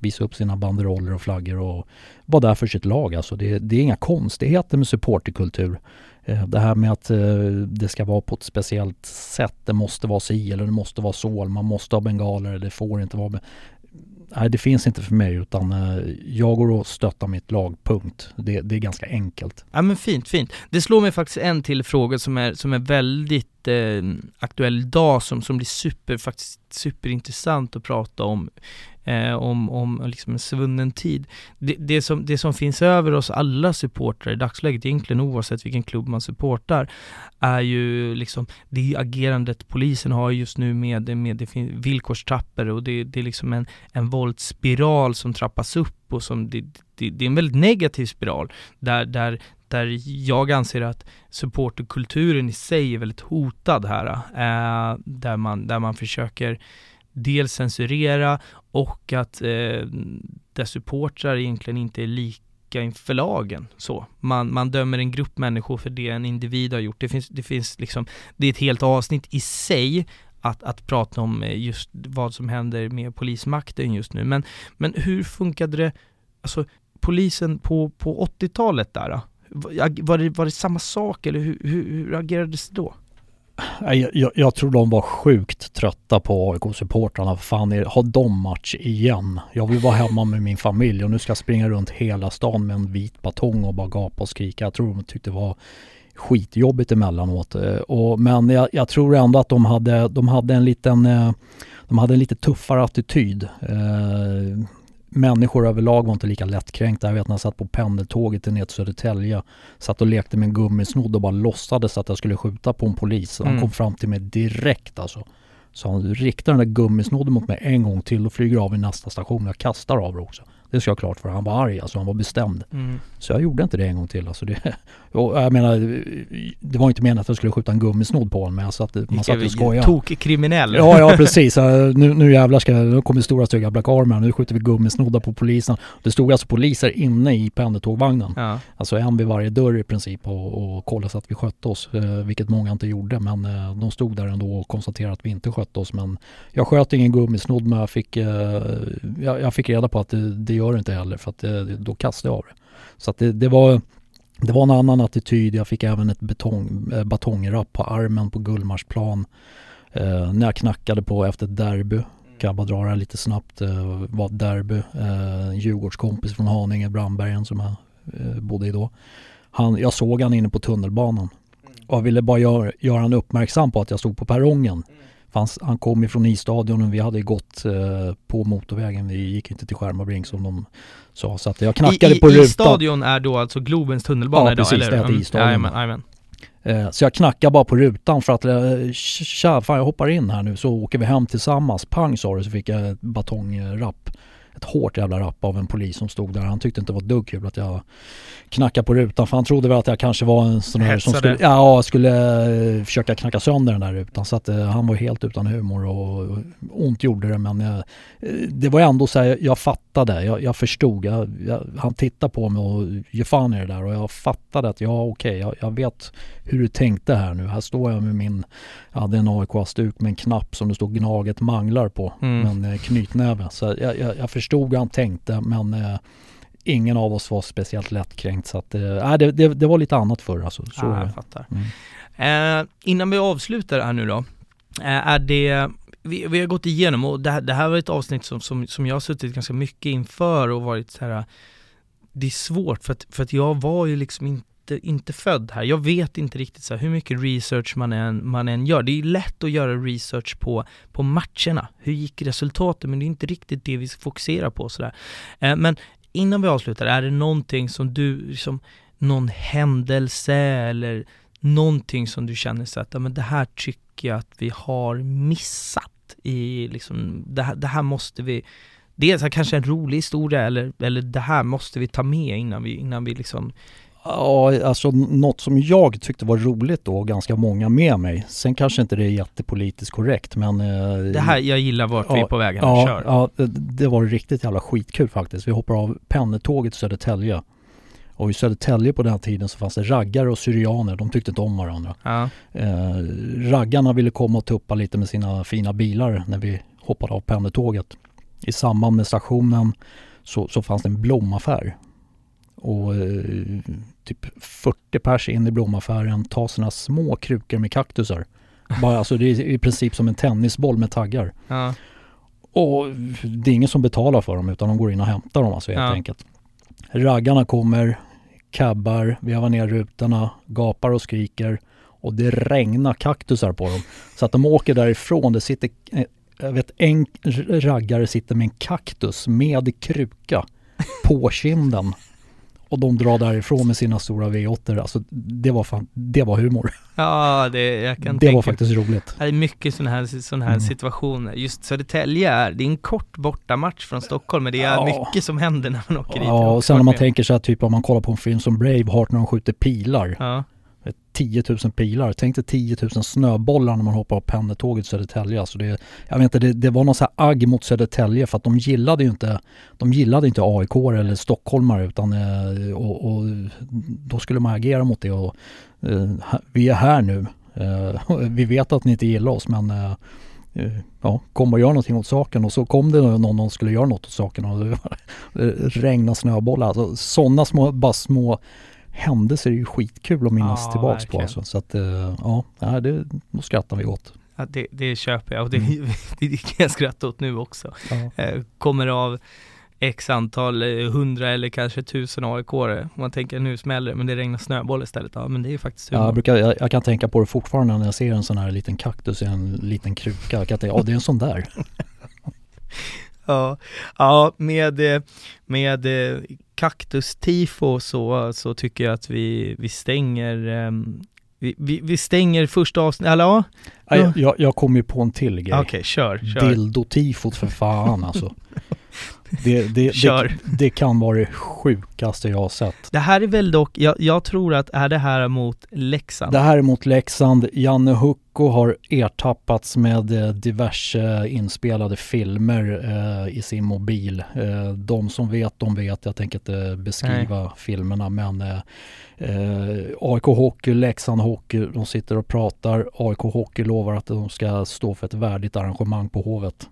visa upp sina banderoller och flaggor och vara där för sitt lag. Alltså det, det är inga konstigheter med supporterkultur. Eh, det här med att eh, det ska vara på ett speciellt sätt, det måste vara si eller det måste vara så, man måste ha bengaler, det får inte vara nej, det finns inte för mig utan eh, jag går och stöttar mitt lag, punkt. Det, det, är ganska enkelt. Ja men fint, fint. Det slår mig faktiskt en till fråga som är, som är väldigt eh, aktuell idag som, som blir super, faktiskt superintressant att prata om eh, om, om liksom en svunnen tid. Det, det, som, det som finns över oss alla supportrar i dagsläget, egentligen oavsett vilken klubb man supportar, är ju liksom det agerandet polisen har just nu med, med det villkorstrappor och det, det är liksom en, en våldsspiral som trappas upp och som det, det, det är en väldigt negativ spiral där, där, där jag anser att supporterkulturen i sig är väldigt hotad här. Äh, där, man, där man försöker dels censurera och att eh, dess supportrar egentligen inte är lika inför lagen. Så. Man, man dömer en grupp människor för det en individ har gjort. Det finns, det finns liksom, det är ett helt avsnitt i sig att, att prata om eh, just vad som händer med polismakten just nu. Men, men hur funkade det, alltså polisen på, på 80-talet där? Var det, var det samma sak eller hur, hur, hur agerades det då? Jag, jag, jag, tror de var sjukt trötta på AIK-supportrarna. Fan, har de match igen? Jag vill vara hemma med min familj och nu ska jag springa runt hela stan med en vit batong och bara gapa och skrika. Jag tror de tyckte det var skitjobbigt emellanåt. Eh, och, men jag, jag tror ändå att de hade, de hade en liten eh, de hade en lite tuffare attityd. Eh, människor överlag var inte lika lättkränkta. Jag vet när jag satt på pendeltåget ner till Södertälje. Satt och lekte med en gummisnodd och bara låtsades att jag skulle skjuta på en polis. Han mm. kom fram till mig direkt alltså. Så han riktar den där gummisnodden mot mig en gång till och flyger av i nästa station. Jag kastar av det också. Det ska jag ha klart för. Han var arg alltså, han var bestämd. Mm. Så jag gjorde inte det en gång till. Alltså det, jag menar, det var inte meningen att jag skulle skjuta en gummisnodd på honom men jag satt, man satt och skojade. Tok-kriminell. Ja, ja precis. Nu, nu jävlar ska, nu kommer stora stygga Black Armor. Nu skjuter vi gummisnoddar på polisen. Det stod alltså poliser inne i pendeltågvagnen. Ja. Alltså en vid varje dörr i princip och, och kollade så att vi skötte oss. Eh, vilket många inte gjorde men eh, de stod där ändå och konstaterade att vi inte skötte oss. Men jag sköt ingen gummisnodd men jag fick, eh, jag, jag fick reda på att det, det gör det inte heller för att det, då kastade jag av det. Så att det, det, var det var en annan attityd. Jag fick även ett betong, äh, batongrapp på armen på Gullmarsplan. Eh, när jag knackade på efter ett derby. Kan jag bara dra det här lite snabbt. Eh, var ett derby. Eh, Djurgårdskompis från Haninge, Brandbergen som jag eh, bodde i då. Han, jag såg han inne på tunnelbanan. Och jag ville bara göra, göra han uppmärksam på att jag stod på perrongen. Fanns, han kom ifrån isstadion och vi hade gått eh, på motorvägen. Vi gick inte till Skärmarbrink som de sa. Så att jag knackade I, på rutan. Isstadion är då alltså Globens tunnelbana ja, idag? Precis, det heter mm. isstadion. Jajamän, eh, så jag knackade bara på rutan för att eh, tja, fan jag hoppar in här nu så åker vi hem tillsammans. Pang sa det så fick jag ett batongrapp ett hårt jävla rapp av en polis som stod där. Han tyckte inte det var dugg kul att jag knackade på rutan för han trodde väl att jag kanske var en sån här som skulle, ja, skulle eh, försöka knacka sönder den där rutan. Så att uh, han var helt utan humor och, och ont gjorde det men uh, det var ändå så här, jag fattade, jag, jag förstod. Jag, jag, han tittade på mig och ge fan i det där och jag fattade att ja okej, okay, jag, jag, vet hur du tänkte här nu. Här står jag med min, jag hade en AIK-stuk med en knapp som det stod Gnaget manglar på, mm. med en knytnäve. Så jag, jag, jag förstod hur han tänkte men eh, ingen av oss var speciellt lättkränkt så att eh, det, det, det var lite annat förr alltså. Så, ja, jag fattar. Mm. Eh, innan vi avslutar här nu då, eh, är det vi, vi, har gått igenom och det här, det här var ett avsnitt som, som, som jag har suttit ganska mycket inför och varit så här det är svårt för att, för att jag var ju liksom inte inte, inte född här. Jag vet inte riktigt så hur mycket research man än, man än gör. Det är lätt att göra research på, på matcherna. Hur gick resultatet? Men det är inte riktigt det vi fokuserar på sådär. Eh, men innan vi avslutar, är det någonting som du, liksom, någon händelse eller någonting som du känner så att, ja, men det här tycker jag att vi har missat i liksom, det här, det här måste vi Dels kanske en rolig historia eller, eller det här måste vi ta med innan vi, innan vi liksom Ja, alltså något som jag tyckte var roligt då, och ganska många med mig. Sen kanske inte det är jättepolitiskt korrekt men... Eh, det här, jag gillar vart ja, vi är på vägen, ja, kör. Ja, det var riktigt jävla skitkul faktiskt. Vi hoppar av pendeltåget i Södertälje. Och i Södertälje på den tiden så fanns det raggare och syrianer, de tyckte inte om varandra. Ja. Eh, raggarna ville komma och tuppa lite med sina fina bilar när vi hoppade av pendeltåget. I samband med stationen så, så fanns det en blomaffär och eh, typ 40 pers in i blomaffären tar sina små krukor med kaktusar. Bara, alltså det är i princip som en tennisboll med taggar. Ja. Och det är ingen som betalar för dem utan de går in och hämtar dem alltså helt Ja. enkelt. Raggarna kommer, cabbar, vevar ner rutorna, gapar och skriker och det regnar kaktusar på dem. Så att de åker därifrån, det sitter, eh, jag vet en raggare sitter med en kaktus med kruka på kinden. Och de drar därifrån med sina stora V8. Alltså det var fan, det var humor. ja, det, jag kan Det tänka var faktiskt roligt. Det är mycket sådana här, såna här Mm. situationer. Just Södertälje är, det är en kort bortamatch från Stockholm, men det är Ja. mycket som händer när man åker dit. Jag Ja, och sen om man med. tänker sig att typ om man kollar på en film som Braveheart när de skjuter pilar. Ja, 10 000 pilar. Tänk dig 10 000 snöbollar när man hoppar av pendeltåget i Södertälje. Alltså det, jag vet inte, det, det var någon så här agg mot Södertälje för att de gillade ju inte, de gillade inte AIK eller stockholmare utan eh, och, och då skulle man agera mot det och eh, vi är här nu. Eh, vi vet att ni inte gillar oss men ja, kom och gör någonting åt saken och så kom det någon som skulle göra något åt saken och det det regnade snöbollar. Alltså, sådana små, bara små händelser är ju skitkul att minnas Ja, tillbaks verkligen. på. Alltså. Så att eh, ja, det, då skrattar vi åt. ja det, det köper jag och det, Mm. det kan jag skratta åt nu också. Ja. Eh, kommer av x antal, eh, hundra eller kanske tusen AIK-are. Man tänker nu smäller det, men det regnar snöboll istället. Ja, men det är faktiskt humor. Jag, brukar, jag, jag kan tänka på det fortfarande när jag ser en sån här liten kaktus i en liten kruka. Jag kan tänka, ja det är en sån där. Ja, ja med, med kaktustifo så, så tycker jag att vi, vi stänger ehm, vi, vi, vi stänger första avsnittet, eller ja? Ja. Jag, jag, jag kom ju på en till grej. Okej, kör, kör. Dildo-tifot för fan alltså. Det, det, det, det kan vara det sjukaste jag har sett. Det här är väl dock, jag, jag tror att, är det här mot Leksand? Det här är mot Leksand. Janne Hucko har ertappats med eh, diverse inspelade filmer eh, i sin mobil. Eh, de som vet, de vet. Jag tänker inte beskriva filmerna men eh, eh, AIK Hockey, Leksand Hockey, de sitter och pratar. AIK Hockey lovar att de ska stå för ett värdigt arrangemang på Hovet.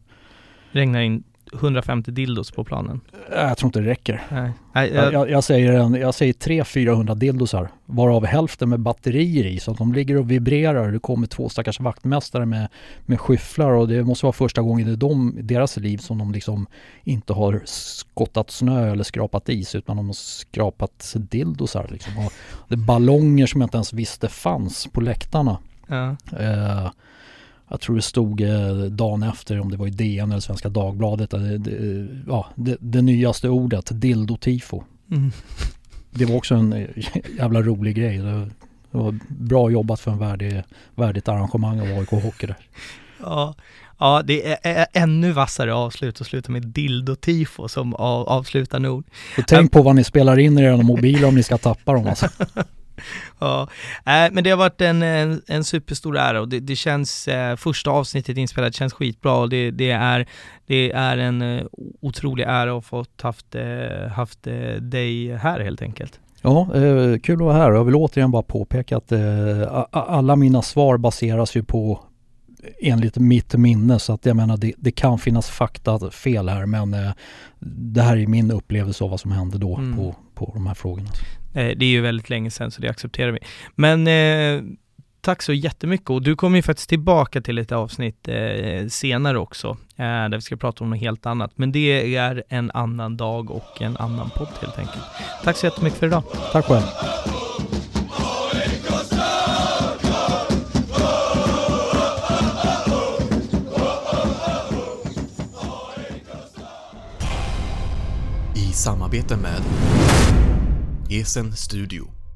Regnar in 150 dildos på planen. Jag tror inte det räcker. Nej, Nej Jag, jag, jag, säger, en, jag säger 300-400 dildosar, varav hälften med batterier i, så att de ligger och vibrerar. Det kommer två stackars vaktmästare med, med skyfflar och det måste vara första gången i de, deras liv som de liksom inte har skottat snö eller skrapat is, utan de har skrapat dildosar liksom. Och det är ballonger som jag inte ens visste fanns på läktarna. ja. Eh, jag tror det stod eh, dagen efter, om det var i DN eller Svenska Dagbladet, det, det, ja, det, det nyaste ordet, dildotifo. Mm. Det var också en jävla rolig grej. Det var bra jobbat för en värdig, värdigt arrangemang av AIK Hockey där. Ja, ja det är, ännu vassare avslut och sluta med dildo-tifo som av, avslutande ord. Tänk på vad ni spelar in i era mobiler om ni ska tappa dem alltså. Ja, äh, men det har varit en, en, en superstor ära och det, det känns, eh, första avsnittet inspelat känns skitbra och det, det, är, det är en eh, otrolig ära att ha fått haft, eh, haft dig här helt enkelt. Ja, eh, kul att vara här. Jag vill återigen bara påpeka att eh, alla mina svar baseras ju på enligt mitt minne så att jag menar det, det kan finnas fakta fel här men eh, det här är min upplevelse av vad som hände då Mm. på, på de här frågorna. Eh, det är ju väldigt länge sedan så det accepterar vi. Men eh, tack så jättemycket och du kommer ju faktiskt tillbaka till ett avsnitt eh, senare också eh, där vi ska prata om något helt annat. Men det är en annan dag och en annan podd helt enkelt. Tack så jättemycket för idag. Tack själv. I samarbete med Esen Studio.